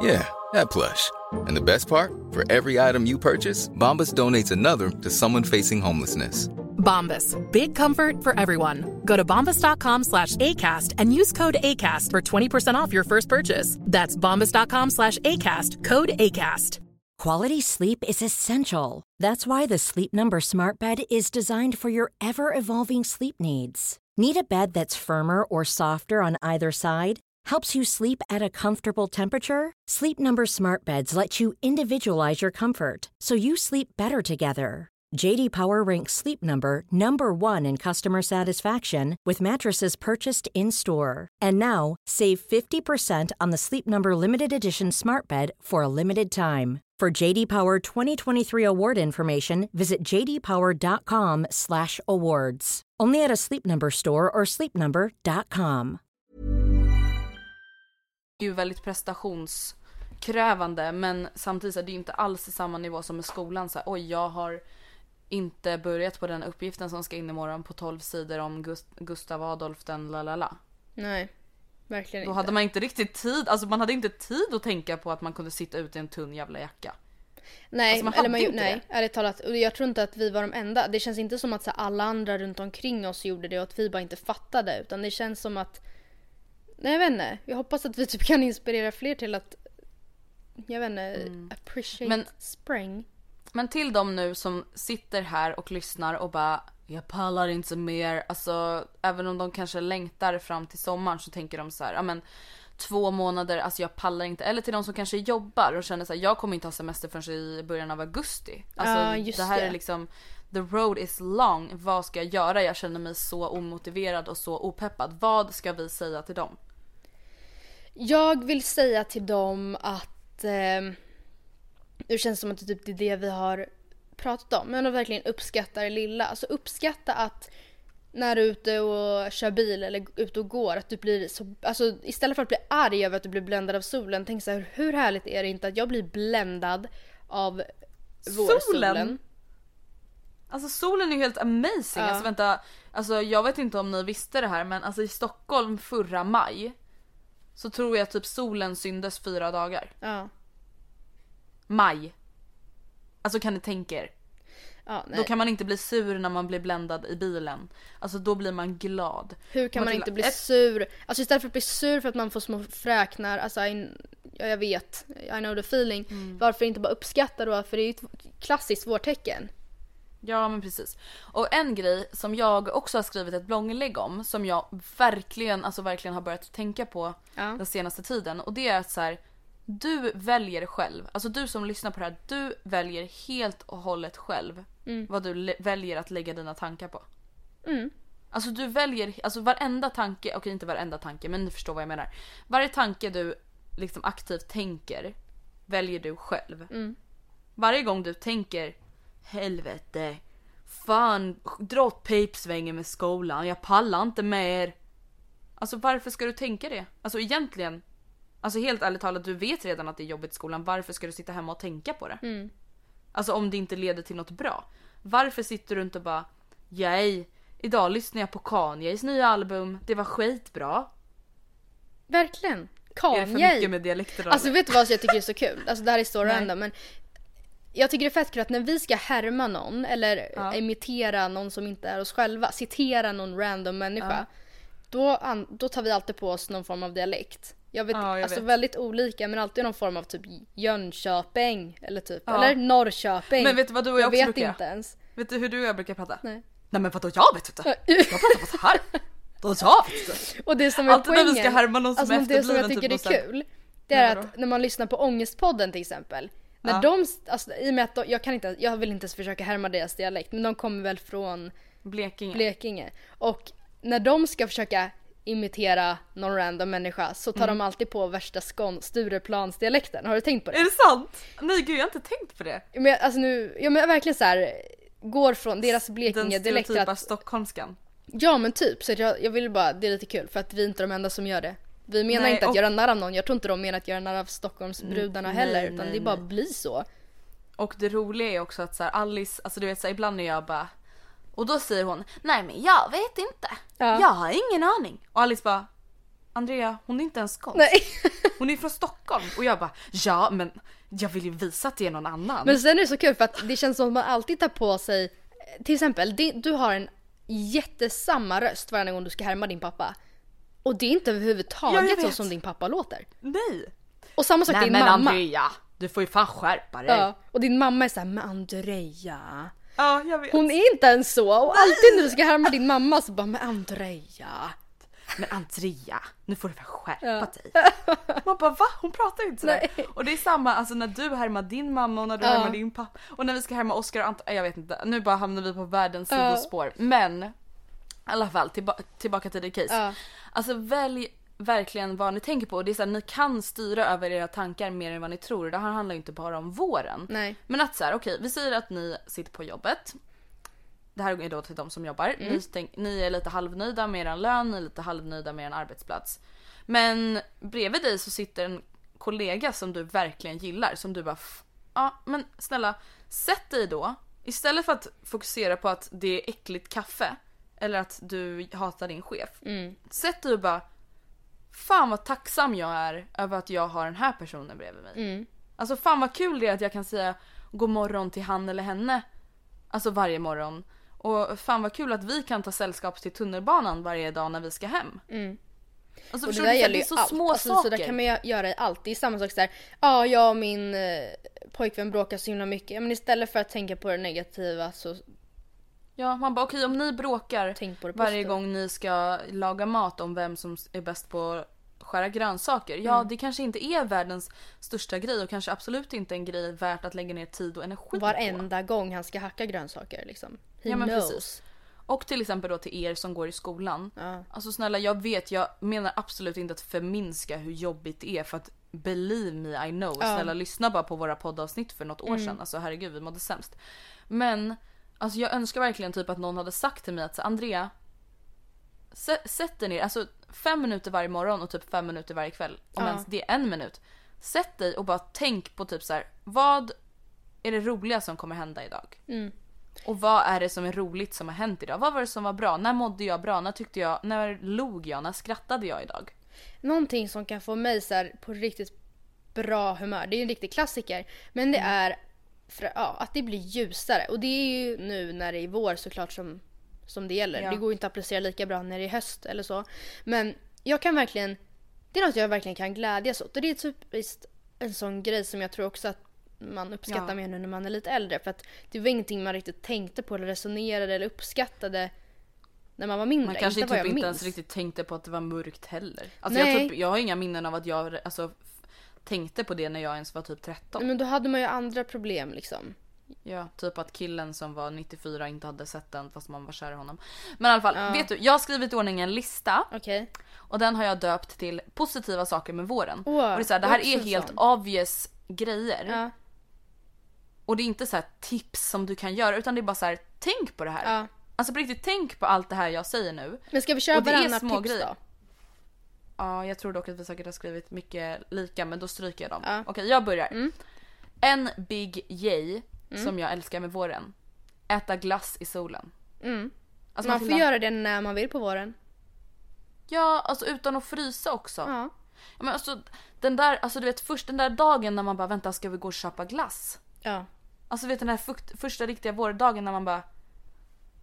Yeah, that plush. And the best part? For every item you purchase, Bombas donates another to someone facing homelessness. Bombas. Big comfort for everyone. Go to bombas.com slash ACAST and use code ACAST for 20% off your first purchase. That's bombas.com slash ACAST. Code ACAST. Quality sleep is essential. That's why the Sleep Number Smart Bed is designed for your ever evolving sleep needs. Need a bed that's firmer or softer on either side? Helps you sleep at a comfortable temperature? Sleep Number Smart Beds let you individualize your comfort so you sleep better together. JD Power ranks Sleep Number number 1 in customer satisfaction with mattresses purchased in-store. And now, save 50% on the Sleep Number limited edition Smart Bed for a limited time. For JD Power 2023 award information, visit jdpower.com/awards. Only at a Sleep Number store or sleepnumber.com. ju väldigt prestationskrävande men samtidigt är det inte alls samma nivå som med skolan. Så här, Oj, jag har inte börjat på den uppgiften som ska in imorgon på 12 sidor om Gust- Gustav Adolf den lalala. Nej. Verkligen Då inte. hade man inte riktigt tid, alltså man hade inte tid att tänka på att man kunde sitta ute i en tunn jävla jacka. Nej, Alltså, man eller man, inte nej ärligt talat. Och jag tror inte att vi var de enda. Det känns inte som att så, alla andra runt omkring oss gjorde det och att vi bara inte fattade. Utan det känns som att... Nej jag vet inte. Jag hoppas att vi typ kan inspirera fler till att... Jag vet inte, appreciate Men- spring. Men till de nu som sitter här och lyssnar och bara jag pallar inte mer. Alltså även om de kanske längtar fram till sommaren så tänker de så här, ja men två månader, alltså jag pallar inte. Eller till de som kanske jobbar och känner så här, jag kommer inte ha semester förrän i början av augusti. Alltså just det här det. är liksom, the road is long. Vad ska jag göra? Jag känner mig så omotiverad och så opeppad. Vad ska vi säga till dem? Jag vill säga till dem att eh, det känns som att det, typ, det är det vi har pratat om. Men att verkligen uppskatta det lilla. Alltså uppskatta att när du är ute och kör bil eller ute och går att du blir så, alltså istället för att bli arg över att du blir bländad av solen, tänk så här, hur härligt är det inte att jag blir bländad av vårsolen? Alltså solen är ju helt amazing. Ja. Alltså vänta, alltså jag vet inte om ni visste det här men alltså i Stockholm förra maj så tror jag typ solen syndes fyra dagar. Ja. Maj. Alltså kan ni tänka er? ja nej. Då kan man inte bli sur när man blir bländad i bilen. Alltså då blir man glad. Hur kan man Matilda, inte bli ett- sur? Alltså istället för att bli sur för att man får små fräknar, alltså I, ja, jag vet, I know the feeling. Mm. Varför inte bara uppskatta då? För det är ju ett klassiskt vårtecken. Ja men precis. Och en grej som jag också har skrivit ett blogginlägg om som jag verkligen, alltså verkligen har börjat tänka på Ja. den senaste tiden och det är att så här, du väljer själv, alltså du som lyssnar på det här, du väljer helt och hållet själv vad du väljer att lägga dina tankar på. Mm. Alltså du väljer, alltså varenda tanke, okej inte varenda tanke men ni förstår vad jag menar. Varje tanke du liksom aktivt tänker väljer du själv. Mm. Varje gång du tänker helvete, fan dra åt pipsvängen med skolan, jag pallar inte mer. Alltså varför ska du tänka det? Alltså egentligen, alltså helt ärligt talat du vet redan att det är jobbigt i skolan, varför ska du sitta hemma och tänka på det? Mm. Alltså om det inte leder till något bra. Varför sitter du inte och bara Yay, idag lyssnade jag på Kanyes nya album, det var skitbra. Verkligen. Är det för Kanye. mycket med dialekter då? Alltså vet du vad jag tycker är så kul? Alltså det här är så random men jag tycker det är fett kul att när vi ska härma någon eller Ja. imitera någon som inte är oss själva, citera någon random människa. Då, an- då tar vi alltid på oss någon form av dialekt. Jag vet, Ja, jag alltså vet. väldigt olika men alltid någon form av typ Jönköping eller typ, Ja. eller Norrköping. Men vet du vad du och jag, jag också vet brukar inte ens. Vet du hur du och jag brukar prata? Nej. Nej men vadå jag vet inte. Jag pratar på så här. Då jag vet inte. Och det som är Alltid när poängen, vi ska härma någon som alltså är det som jag tycker typ är kul, det är att när man lyssnar på Ångestpodden till exempel. När Ja. de, alltså, i och med att de, jag kan inte, jag vill inte ens försöka härma deras dialekt, men de kommer väl från Blekinge. Blekinge. Och när de ska försöka imitera någon random människa så tar Mm. de alltid på värsta skån, Stureplansdialekten. Har du tänkt på det? är det sant? Nej gud jag har inte tänkt på det. Men alltså nu, ja men verkligen så här går från deras Den Blekinge-dialekt till stereotypa att stockholmskan. Ja men typ, så jag, jag vill bara, det är lite kul för att vi är inte de enda som gör det. Vi menar Nej, inte att och- göra narr av någon, jag tror inte de menar att göra narr av Stockholmsbrudarna Mm, heller nej, utan nej, det bara nej. blir så. Och det roliga är också att så här, Alice, alltså du vet så här, ibland när jag bara och då säger hon nej men jag vet inte. Ja. Jag har ingen aning. Och Alice bara Andrea hon är inte ens skånsk. Nej. Hon är från Stockholm och jag bara ja men jag vill ju visa att det är någon annan. Men sen är det så kul för att det känns som att man alltid tar på sig, till exempel du har en jättesamma röst varje gång du ska härma din pappa. Och det är inte överhuvudtaget så som din pappa låter. Nej. Och samma sak Nej din men mamma. Andrea du får ju fan skärpa dig. Ja, och din mamma är såhär, men Andrea. Ja, jag vet. Hon är inte ens så och alltid när du ska härma din mamma så bara, men Andrea. Men Andrea, nu får du väl skärpa dig. Man bara va? Hon pratar ju inte sådär. Nej. Och det är samma alltså när du härmar din mamma och när du Ja. härmar din pappa. Och när vi ska härma Oscar och Anton, jag vet inte. Nu bara hamnar vi på världens Ja. sidospår. Men i alla fall tillba- tillbaka till the case. Ja. Alltså välj verkligen vad ni tänker på. Det är så här, ni kan styra över era tankar mer än vad ni tror. Det här handlar ju inte bara om våren. Nej. Men att så här, okej vi säger att ni sitter på jobbet. Det här är då till de som jobbar. Ni, tänk, ni är lite halvnöjda med er lön, ni är lite halvnöjda med er arbetsplats. Men bredvid dig så sitter en kollega som du verkligen gillar som du bara "F- ja men snälla sätt dig då istället för att fokusera på att det är äckligt kaffe eller att du hatar din chef. Sätt dig och bara fan vad tacksam jag är över att jag har den här personen bredvid mig. Alltså fan vad kul det är att jag kan säga god morgon till han eller henne. Alltså varje morgon. Och fan vad kul att vi kan ta sällskap till tunnelbanan varje dag när vi ska hem. Mm. Alltså Och det där du? Gäller ju så allt. små alltså, saker. Så där kan man göra i allt. Det är samma sak såhär, ja jag och min eh, pojkvän bråkar så himla mycket. Men istället för att tänka på det negativa så Ja, man bara okej om ni bråkar varje gång ni ska laga mat om vem som är bäst på att skära grönsaker. Ja, Mm. det kanske inte är världens största grej och kanske absolut inte en grej värt att lägga ner tid och energi på. Varenda gång han ska hacka grönsaker liksom. He Ja, men knows. precis. Och till exempel då till er som går i skolan. Ja. Alltså snälla jag vet, jag menar absolut inte att förminska hur jobbigt det är för att believe me I know. Ja. Mm. Snälla lyssna bara på våra poddavsnitt för något år sedan. Alltså herregud vi mådde sämst. Men alltså jag önskar verkligen typ att någon hade sagt till mig att så, Andrea sä- Sätt dig ner, alltså fem minuter varje morgon och typ fem minuter varje kväll. Om Ja. ens det är en minut. Sätt dig och bara tänk på typ så här: vad är det roliga som kommer hända idag? Mm. Och vad är det som är roligt som har hänt idag? Vad var det som var bra? När mådde jag bra? När tyckte jag, när log jag? När skrattade jag idag? Någonting som kan få mig så här, på riktigt bra humör, det är en riktig klassiker. Men det Mm. är för, ja, att det blir ljusare. Och det är ju nu när det är vår såklart som, som det gäller. Ja. Det går ju inte att applicera lika bra när det är höst eller så. Men jag kan verkligen, det är något jag verkligen kan glädjas åt. Och det är typiskt en sån grej som jag tror också att man uppskattar Ja. mer nu när man är lite äldre. För att det var ingenting man riktigt tänkte på eller resonerade eller uppskattade när man var mindre. Man kanske inte typ jag inte ens riktigt tänkte på att det var mörkt heller. Alltså jag, Nej. typ, jag har inga minnen av att jag alltså, tänkte på det när jag ens var typ 13. Men då hade man ju andra problem liksom. Ja, typ att killen som var 94 inte hade sett den fast man var kär i honom. Men i alla fall, Ja. vet du? Jag har skrivit i ordning en lista Okej. och den har jag döpt till positiva saker med våren. Åh, och det är, så här, det här är helt sån. obvious grejer. Ja. Och det är inte så här tips som du kan göra utan det är bara så här, tänk på det här. Ja. Alltså på riktigt, tänk på allt det här jag säger nu. Men ska vi köra varannan små tips grejer. då? Ja, jag tror dock att vi säkert har skrivit mycket lika men då stryker jag dem. Ja. Okej, jag börjar. Mm. En big yay som jag älskar med våren. Äta glass i solen. Mm. Alltså, man får Matilda, göra det när man vill på våren. Ja, alltså utan att frysa också. Ja, Men alltså den där, alltså du vet först den där dagen när man bara vänta ska vi gå och köpa glass? Ja. Alltså vet den här fukt, första riktiga vårdagen när man bara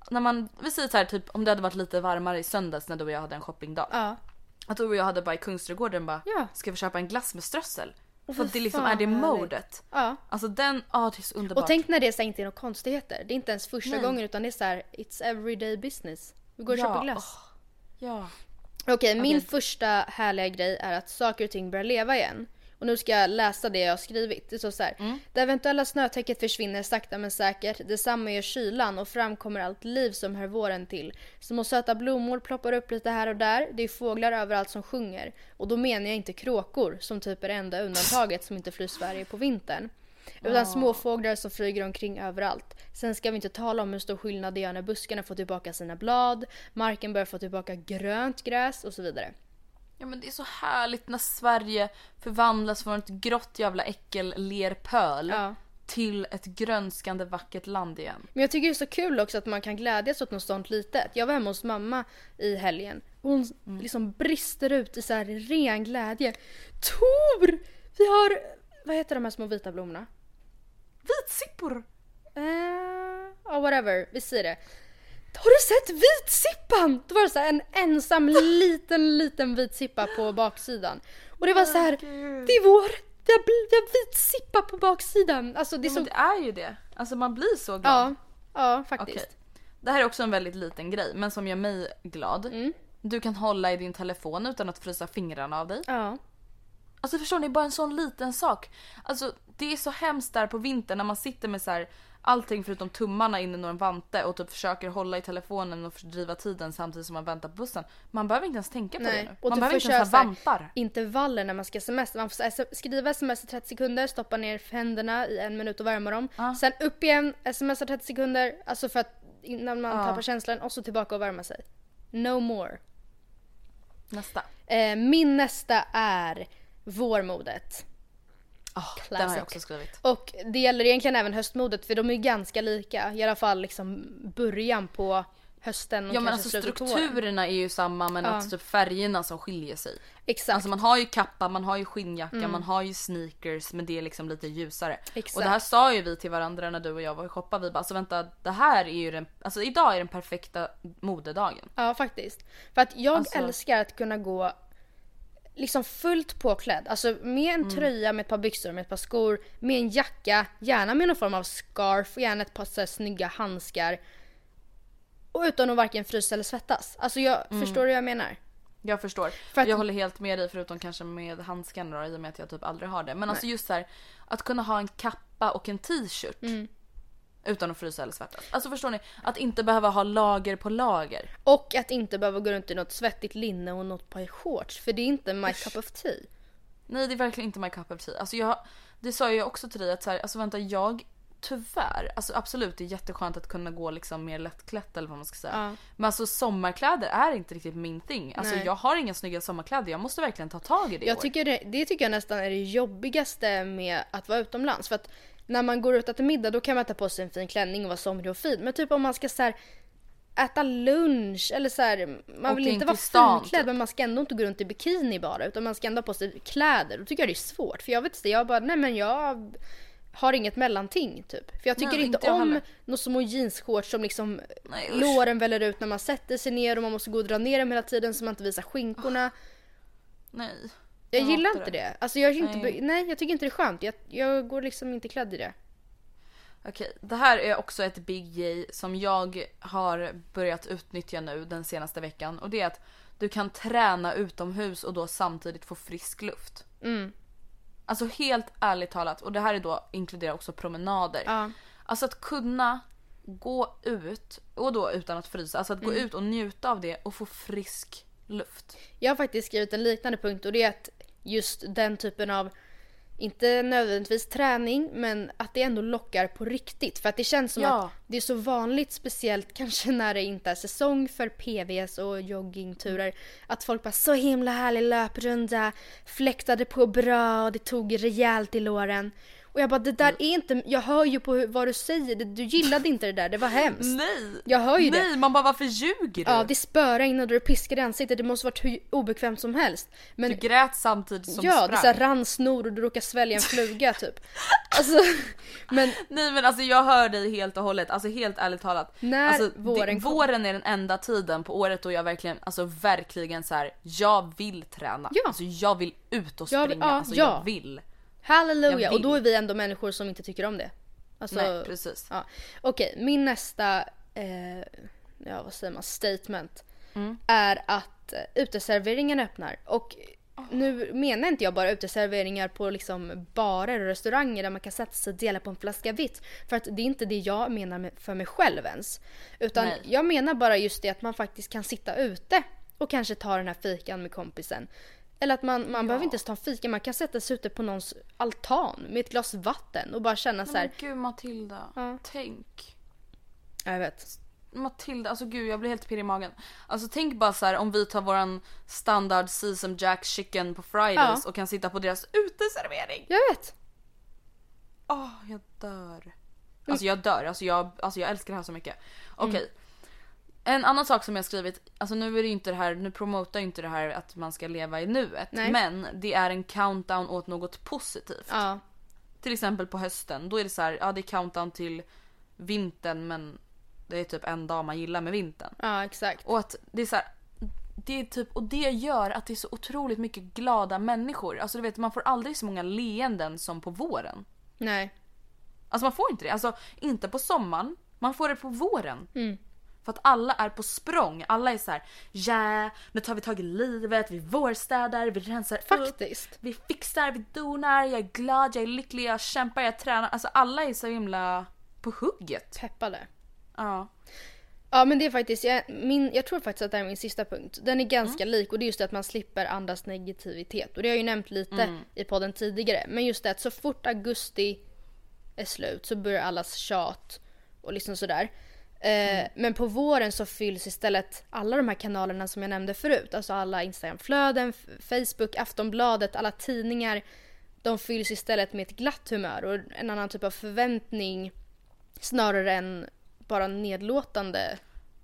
när man, vi säger så här typ om det hade varit lite varmare i söndags när du och jag hade en shoppingdag. Ja. Att du och jag hade bara i Kungsträdgården bara Ja. ska vi köpa en glass med strössel? För att det liksom är det modet. ja. Alltså den, ja det är så underbart. Och tänk när det så inte är några konstigheter. Det är inte ens första Nej. gången utan det är så här, it's everyday business. Vi går och köper glass. Ja. Okej, min Okej. första härliga grej är att saker och ting börjar leva igen. Och nu ska jag läsa det jag har skrivit. Det står så här. Mm. Det eventuella snötäcket försvinner sakta men säkert. Detsamma gör kylan och framkommer allt liv som hör våren till. Små söta blommor ploppar upp lite här och där. Det är fåglar överallt som sjunger. Och då menar jag inte kråkor som typ är det enda undantaget som inte flyr Sverige på vintern. Utan småfåglar som flyger omkring överallt. Sen ska vi inte tala om hur stor skillnad det gör när buskarna får tillbaka sina blad, marken börjar få tillbaka grönt gräs och så vidare. Ja men det är så härligt när Sverige förvandlas från ett grått jävla äckel lerpöl Ja. till ett grönskande vackert land igen. Men jag tycker det är så kul också att man kan glädjas åt något sånt litet. Jag var hemma hos mamma i helgen. och Hon liksom brister ut i så här ren glädje. Tor! Vi har, vad heter de här små vita blommorna? Vitsippor! Eh, Ja, whatever. Vi säger det. Har du sett vitsippan? Då var det så en ensam liten, liten vitsippa på baksidan. Och det var så här, det är vår, vi har, vi har vitsippa på baksidan. Alltså det Ja, så, det är ju det. Alltså man blir så glad. ja, ja faktiskt. Okej. Det här är också en väldigt liten grej men som gör mig glad. Mm. Du kan hålla i din telefon utan att frysa fingrarna av dig. Ja. Alltså förstår ni, bara en sån liten sak. Alltså det är så hemskt där på vintern när man sitter med så här allting förutom tummarna in i någon vante och typ försöker hålla i telefonen och fördriva tiden samtidigt som man väntar på bussen. Man behöver inte ens tänka på det nu. Och Man du behöver inte ens ha vantar. intervaller när man ska smsa. Man får skriva sms i 30 sekunder, stoppa ner händerna i en minut och värma dem. Ja. Sen upp igen, smsa 30 sekunder, alltså för att innan man Ja. tappar känslan och så tillbaka och värma sig. No more. Nästa. Eh, min nästa är vårmodet. Oh, den Classic. har jag också skrivit. Och det gäller egentligen även höstmodet för de är ju ganska lika. I alla fall liksom början på hösten och Ja men alltså strukturerna är ju samma men Ja. att typ färgerna som skiljer sig. Exakt. Alltså man har ju kappa, man har ju skinnjacka, man har ju sneakers men det är liksom lite ljusare. Exakt. Och det här sa ju vi till varandra när du och jag var och shoppade. Vi bara alltså vänta det här är ju den, alltså idag är den perfekta modedagen. Ja faktiskt. För att jag Alltså- älskar att kunna gå liksom fullt påklädd. Alltså med Mm. en tröja, med ett par byxor, med ett par skor, med en jacka, gärna med någon form av scarf, gärna ett par så här, snygga handskar. Och utan att varken frysa eller svettas. Alltså jag Mm. förstår du vad jag menar? Jag förstår. För att- Jag håller helt med dig förutom kanske med handskarna då, i och med att jag typ aldrig har det. Men alltså just så här, att kunna ha en kappa och en t-shirt. Mm. Utan att frysa eller svettas. Alltså förstår ni? Att inte behöva ha lager på lager. Och att inte behöva gå runt i något svettigt linne och något par shorts. För det är inte my cup of tea. Nej det är verkligen inte my cup of tea. Alltså jag, det sa jag också till dig att så här, alltså vänta jag tyvärr, alltså absolut det är jätteskönt att kunna gå liksom mer lättklätt eller vad man ska säga. Ja. Men alltså sommarkläder är inte riktigt min thing. Alltså Nej. jag har inga snygga sommarkläder, jag måste verkligen ta tag i det i Jag år. tycker det, det tycker jag nästan är det jobbigaste med att vara utomlands. För att när man går ut och äter middag då kan man ta på sig en fin klänning och vara somrig och fin. Men typ om man ska så här, äta lunch eller så här, man vill Åka in inte vara stan, finklädd typ. men man ska ändå inte gå runt i bikini bara utan man ska ändå ha på sig kläder. Då tycker jag det är svårt för jag vet inte, jag bara nej men jag har inget mellanting typ. För jag tycker Nej, inte, inte jag om några små jeansshorts som liksom Nej, usch. låren väller ut när man sätter sig ner och man måste gå och dra ner dem hela tiden så man inte visar skinkorna. Nej. Jag, Jag gillar inte det. det. Alltså jag, inte, Nej. nej. jag tycker inte det är skönt. Jag, jag går liksom inte klädd i det. Okej, det här är också ett big yay som jag har börjat utnyttja nu den senaste veckan och det är att du kan träna utomhus och då samtidigt få frisk luft. Mm. Alltså helt ärligt talat och det här är då inkluderar också promenader. Ja. Alltså att kunna gå ut och då utan att frysa, alltså att Mm. gå ut och njuta av det och få frisk luft. Jag har faktiskt skrivit en liknande punkt och det är att just den typen av, inte nödvändigtvis träning, men att det ändå lockar på riktigt. För att det känns som Ja. att det är så vanligt, speciellt kanske när det inte är säsong för PVs och joggingturer, att folk bara så himla härlig löprunda, fläktade på bra och det tog rejält i låren. Och jag bara det där är inte, jag hör ju på vad du säger, Det- du gillade inte det där, det var hemskt. Nej! Jag hör ju det. Nej, man bara varför ljuger du? Ja, det spöregnade och du piskade i ansiktet. Det måste varit hur obekvämt som helst. Men Du grät samtidigt som ja, sprang. det så här rann snor och du råkade svälja en fluga typ. Alltså, men Nej men alltså jag hör dig helt och hållet, alltså helt ärligt talat. När alltså, våren det, kom. våren är den enda tiden på året då jag verkligen, alltså verkligen så här. jag vill träna. Ja. Alltså jag vill ut och Jag springa, vill- ja, alltså ja. jag vill. Halleluja! Och då är vi ändå människor som inte tycker om det. Alltså, Nej precis. Ja. Okej, min nästa, eh, ja vad säger man, statement Mm. är att eh, uteserveringen öppnar. Och nu menar inte jag bara uteserveringar på liksom barer och restauranger där man kan sätta sig och dela på en flaska vitt. För att det är inte det jag menar för mig själv ens. Utan Nej. jag menar bara just det att man faktiskt kan sitta ute och kanske ta den här fikan med kompisen. Eller att man, man behöver inte ens ta en fika, man kan sätta sig ute på någons altan med ett glas vatten och bara känna så här. Men gud Matilda, Ja. tänk. Jag vet. Matilda, alltså gud jag blir helt pirrig i magen. Alltså tänk bara så här om vi tar våran standard Sesam Jack chicken på Fridays Ja. och kan sitta på deras uteservering. Jag vet. Åh, jag dör. Alltså jag dör, alltså jag, alltså jag älskar det här så mycket. Okej. En annan sak som jag skrivit, alltså nu är det inte det här, nu promotar inte det här att man ska leva i nuet. Nej. Men det är en countdown åt något positivt. Ja. Till exempel på hösten, då är det så här, ja det är countdown till vintern men det är typ en dag man gillar med vintern. Ja, exakt. Och att det är så här, det är typ, och det gör att det är så otroligt mycket glada människor. Alltså du vet man får aldrig så många leenden som på våren. Nej. Alltså man får inte det. Alltså inte på sommaren, man får det på våren. Mm. För att alla är på språng. Alla är så här: ja nu tar vi tag i livet, vi vårstädar, vi rensar upp. Faktiskt. Vi fixar, vi donar, jag är glad, jag är lycklig, jag kämpar, jag tränar. Alltså alla är så himla på hugget. Peppade. Ja. Ja men det är faktiskt, jag, min, jag tror faktiskt att det här är min sista punkt. Den är ganska Mm. lik och det är just det att man slipper andas negativitet. Och det har jag ju nämnt lite Mm. i podden tidigare. Men just det att så fort augusti är slut så börjar allas tjat och liksom sådär. Eh, Mm. Men på våren så fylls istället alla de här kanalerna som jag nämnde förut. Alltså alla Instagramflöden, Facebook, Aftonbladet, alla tidningar. De fylls istället med ett glatt humör och en annan typ av förväntning snarare än bara nedlåtande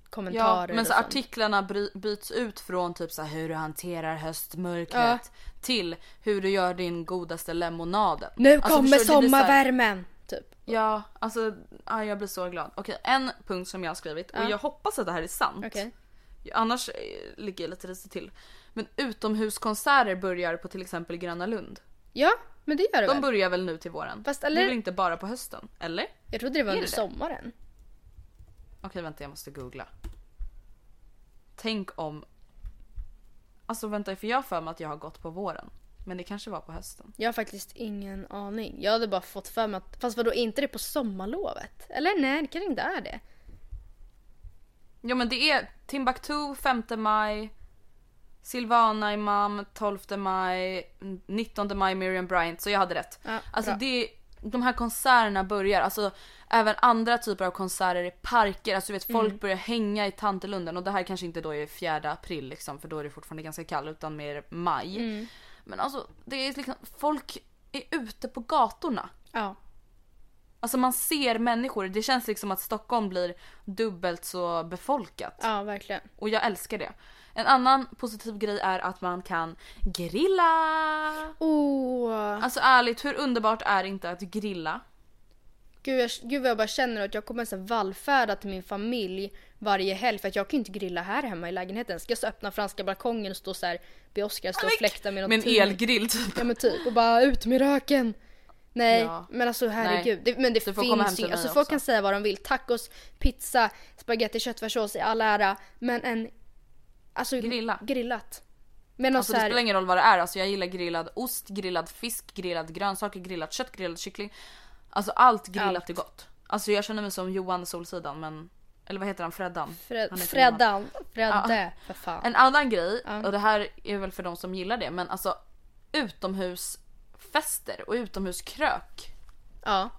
kommentarer Ja, men så artiklarna byts ut från typ så här hur du hanterar höstmörkret till hur du gör din godaste lemonad. Nu Alltså, kommer sommarvärmen! Typ. Ja, alltså ja, jag blir så glad. Okej, en punkt som jag har skrivit och Ja. jag hoppas att det här är sant. Okej. Annars eh, ligger jag lite risigt till. Men utomhuskonserter börjar på till exempel Gröna Lund. Ja, men det gör det De väl? börjar väl nu till våren? Fast Det eller- är väl inte bara på hösten? Eller? Jag trodde det var Är under det det? sommaren. Okej vänta jag måste googla. Tänk om... Alltså vänta för jag har för mig att jag har gått på våren. Men det kanske var på hösten. Jag har faktiskt ingen aning. Jag hade bara fått för mig att... Fast vadå, inte det på sommarlovet? Eller nej, det kanske inte är det. Ja men det är Timbuktu 5 maj. Silvana Imam 12 maj. 19 maj Miriam Bryant. Så jag hade rätt. Ja, alltså bra. det... De här konserterna börjar, alltså även andra typer av konserter i parker, alltså du vet folk börjar hänga i Tantelunden och det här kanske inte då är 4 april liksom för då är det fortfarande ganska kallt utan mer maj. Men alltså det är liksom, folk är ute på gatorna. Ja. Alltså man ser människor, det känns liksom att Stockholm blir dubbelt så befolkat. Ja, verkligen. Och jag älskar det. En annan positiv grej är att man kan grilla. Oh. Alltså ärligt, hur underbart är det inte att grilla? Gud, jag, gud vad jag bara känner att jag kommer så här vallfärda till min familj varje helg för att jag kan ju inte grilla här hemma i lägenheten. Ska jag så öppna franska balkongen och stå så här, be Oskar stå och fläkta med något Med en elgrill typ. Ja men typ och bara ut med röken. Nej Ja. men alltså herregud. Det, men det Du finns ju, alltså också. folk kan säga vad de vill. Tacos, pizza, spaghetti, köttfärssås i all ära. Men en... Alltså Grilla. grillat. Men Alltså så det här, spelar ingen roll vad det är. Alltså jag gillar grillad ost, grillad fisk, grillad grönsaker, grillat kött, grillad kyckling. Alltså allt grillat Allt. är gott. Alltså jag känner mig som Johan Solsidan men... Eller vad heter han? Freddan? Fred, Han. Freddan. Fredde. För fan. En annan grej, Ja. och det här är väl för de som gillar det, men alltså utomhusfester och utomhuskrök. Ja.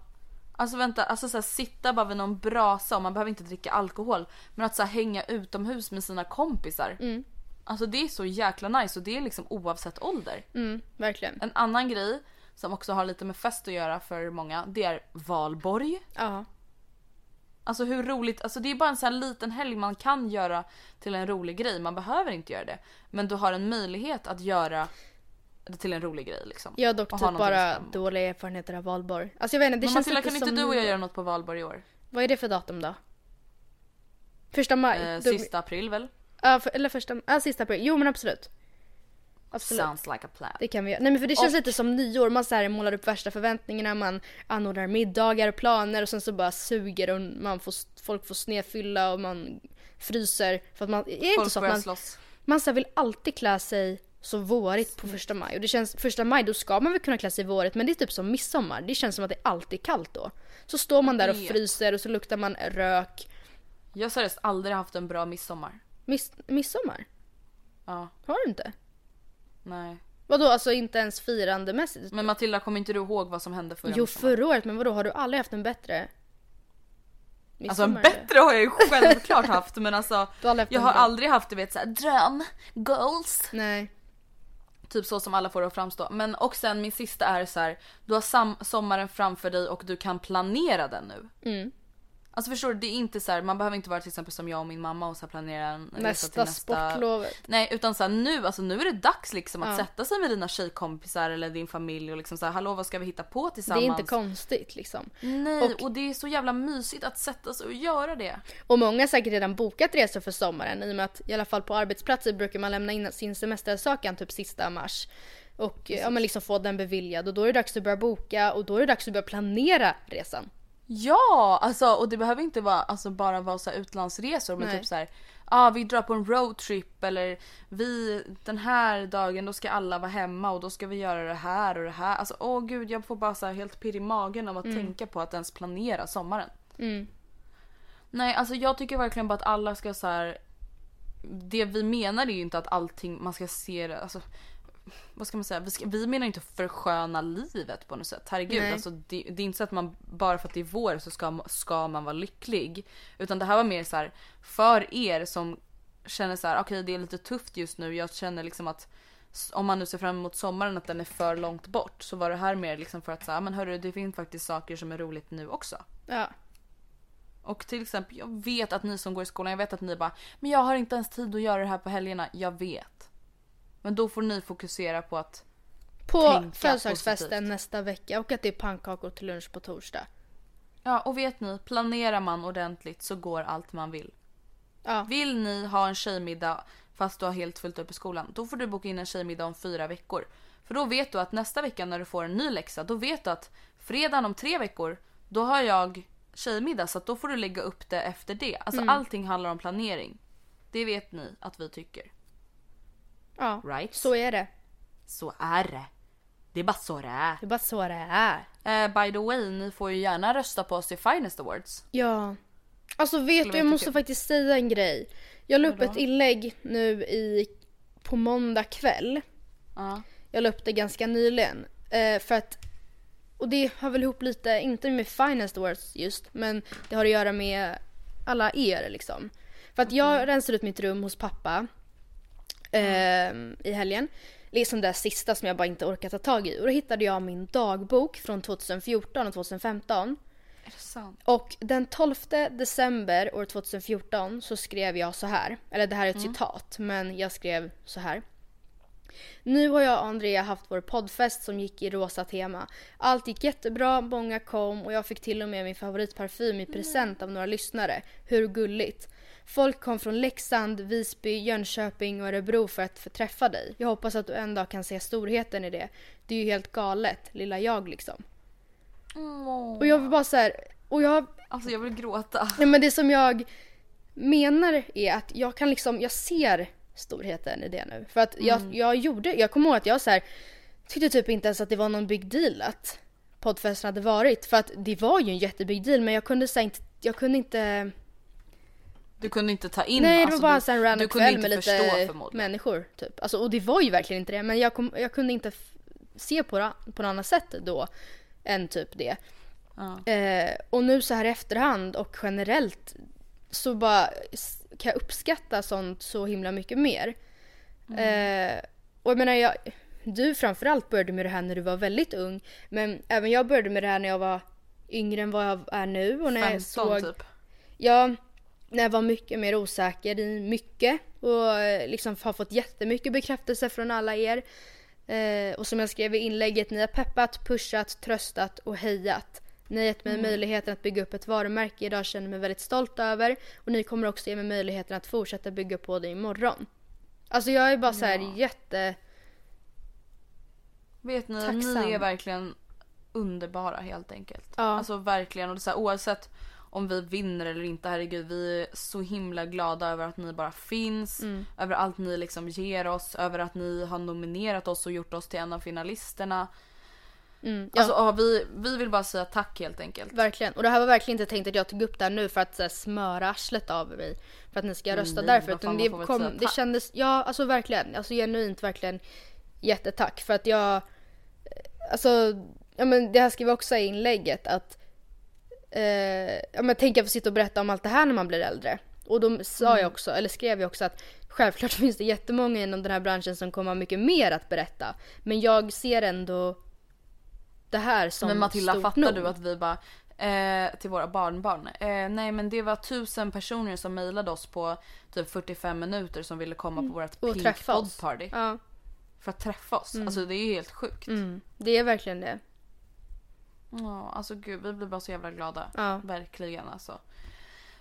Alltså vänta, alltså så här, sitta bara vid någon brasa och man behöver inte dricka alkohol. Men att så här, hänga utomhus med sina kompisar. Mm. Alltså det är så jäkla nice och det är liksom oavsett ålder. Mm, verkligen. En annan grej som också har lite med fest att göra för många, det är valborg. Ja. Alltså hur roligt, alltså det är bara en sån här liten helg man kan göra till en rolig grej. Man behöver inte göra det. Men du har en möjlighet att göra det till en rolig grej liksom. Jag har dock typ bara emot. dåliga erfarenheter av valborg. Alltså jag vet inte, det Men känns Matilda lite kan inte som... du och jag göra något på valborg i år? Vad är det för datum då? Första maj? Eh, sista april väl? Ja, för, eller första, ja sista april. Jo men absolut. Absolut. Sounds like a plan. Det kan vi göra. Nej men för det känns Och- lite som nyår. Man så här målar upp värsta förväntningarna, man anordnar middagar och planer och sen så bara suger och man får, folk får snedfylla och man fryser. För att man, är det inte Folk så att man, slåss. man så vill alltid klä sig så vårigt på första maj. Och det känns, första maj då ska man väl kunna klä sig vårigt men det är typ som midsommar. Det känns som att det alltid är kallt då. Så står man där och fryser och så luktar man rök. Jag har seriöst aldrig haft en bra midsommar. Miss, midsommar? Ja, Har du inte? Nej. Vadå, alltså inte ens firandemässigt? Men Matilda, kommer inte du ihåg vad som hände förra Jo förra året, men vadå har du aldrig haft en bättre? Alltså en bättre har jag ju självklart haft men alltså har haft jag har bra. aldrig haft du vet såhär dröm, goals. Nej. Typ så som alla får det att framstå. Men och sen min sista är så här: du har sommaren framför dig och du kan planera den nu. Mm. Alltså förstår du, det är inte så här, man behöver inte vara till exempel som jag och min mamma och så planera en resa Nästa, till nästa sportlovet. Nej utan så här, nu, alltså nu är det dags liksom att Ja. sätta sig med dina tjejkompisar eller din familj och liksom så här, hallå vad ska vi hitta på Det tillsammans? är inte konstigt liksom. Nej Och- och, det är så jävla mysigt att sätta sig och göra det. Och många har säkert redan bokat resor för sommaren i och med att i alla fall på arbetsplatser brukar man lämna in sin semesteransökan typ sista mars. Och ja, men liksom få den beviljad och då är det dags att börja boka och då är det dags att börja planera resan. Ja, alltså och det behöver inte vara, alltså, bara vara så utlandsresor men Nej. typ så här, ah, vi drar på en roadtrip eller vi den här dagen då ska alla vara hemma och då ska vi göra det här och det här. Alltså åh gud jag får bara så här helt pirr i magen av att tänka på att ens planera sommaren. Mm. Nej alltså jag tycker verkligen bara att alla ska så här. Det vi menar är ju inte att allting man ska se det, alltså vad ska man säga? Vi, ska, vi menar inte försköna livet på något sätt. Herregud, Nej. alltså, det, det är inte så att man bara för att det är vår så ska, ska man vara lycklig. Utan det här var mer så här för er som känner så här: okej det är lite tufft just nu. Jag känner liksom att om man nu ser fram emot sommaren att den är för långt bort så var det här mer liksom för att säga men hörru det finns faktiskt saker som är roligt nu också. Ja. Och till exempel, jag vet att ni som går i skolan, jag vet att ni bara Men jag har inte ens tid att göra det här på helgerna. Jag vet. Men då får ni fokusera på att På födelsedagsfesten positivt. nästa vecka och att det är pannkakor till lunch på torsdag. Ja, och vet ni, planerar man ordentligt så går allt man vill. Ja. Vill ni ha en tjejmiddag fast du har helt fullt upp i skolan, då får du boka in en tjejmiddag om fyra veckor. För då vet du att nästa vecka när du får en ny läxa, då vet du att fredagen om tre veckor, då har jag tjejmiddag så då får du lägga upp det efter det. Alltså Mm. allting handlar om planering. Det vet ni att vi tycker. Ja, Right? så är det. Så är det. Det är bara så det är. Det är bara så det är. Eh, by the way, ni får ju gärna rösta på oss i Finest Awards. Ja. Alltså vet du, jag måste faktiskt säga en grej. Jag la upp ett inlägg nu i, på måndag kväll. Ja. Jag la upp det ganska nyligen. Eh, för att, och det har väl ihop lite, inte med Finest Awards just, men det har att göra med alla er liksom. För att jag rensade ut mitt rum hos pappa eh, i helgen. Liksom det sista som jag bara inte orkat ta tag i. Och då hittade jag min dagbok från 2014 och 2015. Är det sant? Och den 12 december år 2014 så skrev jag så här. Eller det här är ett citat, men jag skrev så här. Nu har jag och Andrea haft vår poddfest som gick i rosa tema. Allt gick jättebra, många kom och jag fick till och med min favoritparfym i present av några lyssnare. Hur gulligt. Folk kom från Leksand, Visby, Jönköping och Örebro för att få träffa dig. Jag hoppas att du en dag kan se storheten i det. Det är ju helt galet, lilla jag liksom. Och jag vill bara så här, och jag Alltså jag vill gråta. Nej men det som jag menar är att jag kan liksom, jag ser storheten i det nu. För att jag, jag gjorde, jag kommer ihåg att jag så här, tyckte typ inte ens att det var någon big deal att poddfesten hade varit. För att det var ju en jättebig deal men jag kunde här, inte, jag kunde inte Du kunde inte ta in Nej det alltså, var bara du, en random kväll med lite människor typ. Alltså, och det var ju verkligen inte det men jag, kom, jag kunde inte se på det på något annat sätt då än typ det. Ja. Eh, och nu så här i efterhand och generellt så bara kan jag uppskatta sånt så himla mycket mer. Eh, och jag menar jag, du framförallt började med det här när du var väldigt ung men även jag började med det här när jag var yngre än vad jag är nu och när jag 15 såg typ. Ja, när jag var mycket mer osäker i mycket och eh, liksom har fått jättemycket bekräftelse från alla er. Eh, och som jag skrev i inlägget, ni har peppat, pushat, tröstat och hejat. Ni har gett mig möjligheten att bygga upp ett varumärke idag känner mig väldigt stolt över. Och ni kommer också ge mig möjligheten att fortsätta bygga på det imorgon. Alltså jag är bara så här jätte... Vet ni, Tacksam. ni är verkligen underbara helt enkelt. Ja. Alltså verkligen. Och det är så här, oavsett om vi vinner eller inte, herregud. Vi är så himla glada över att ni bara finns. Mm. Över allt ni liksom ger oss. Över att ni har nominerat oss och gjort oss till en av finalisterna. Mm, ja, Alltså ja, vi, vi vill bara säga tack helt enkelt. verkligen. Och det här var verkligen inte tänkt att jag tog upp det här nu för att här, smöra arslet av mig. För att ni ska rösta Nej, därför. Utan det, kom, det kändes, ja alltså verkligen. Alltså genuint verkligen jättetack. För att jag, alltså, ja men det här skrev jag också i inlägget att eh, ja men tänk att få sitta och berätta om allt det här när man blir äldre. Och då sa Mm. jag också, eller skrev jag också att självklart finns det jättemånga inom den här branschen som kommer ha mycket mer att berätta. Men jag ser ändå det här som Men Matilda, stort fattar nog. du att vi bara eh, till våra barnbarn. Eh, nej men det var tusen personer som mejlade oss på typ 45 minuter som ville komma på vårt Och Pink träffa Pod oss. Party. Ja. För att träffa oss. Alltså det är ju helt sjukt. Mm, det är verkligen det. Ja, alltså gud vi blir bara så jävla glada. Ja. Verkligen alltså.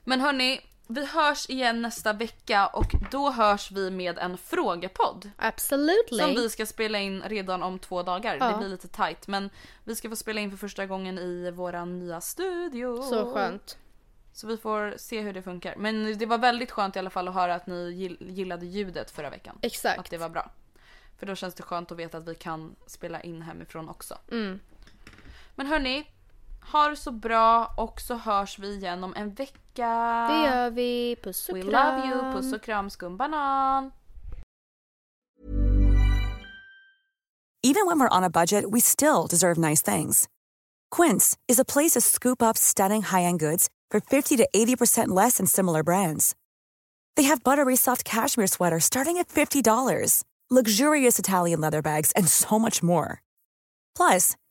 Men hörni, vi hörs igen nästa vecka och då hörs vi med en frågepodd. Absolutely. Som vi ska spela in redan om två dagar. Ja. Det blir lite tight men vi ska få spela in för första gången i våran nya studio. Så skönt. Så vi får se hur det funkar. Men det var väldigt skönt i alla fall att höra att ni gill- gillade ljudet förra veckan. Exakt. Att det var bra. För då känns det skönt att veta att vi kan spela in hemifrån också. Mm. Men hörni, ha det så bra och så hörs vi igen om en vecka. Det gör vi. Puss och We kram. love you, puss och kram skumbanan. Even when we're on a budget, we still deserve nice things. Quince is a place to scoop up stunning high-end goods for 50 to 80% less than similar brands. They have buttery soft cashmere sweaters starting at $50, luxurious Italian leather bags, and so much more. Plus,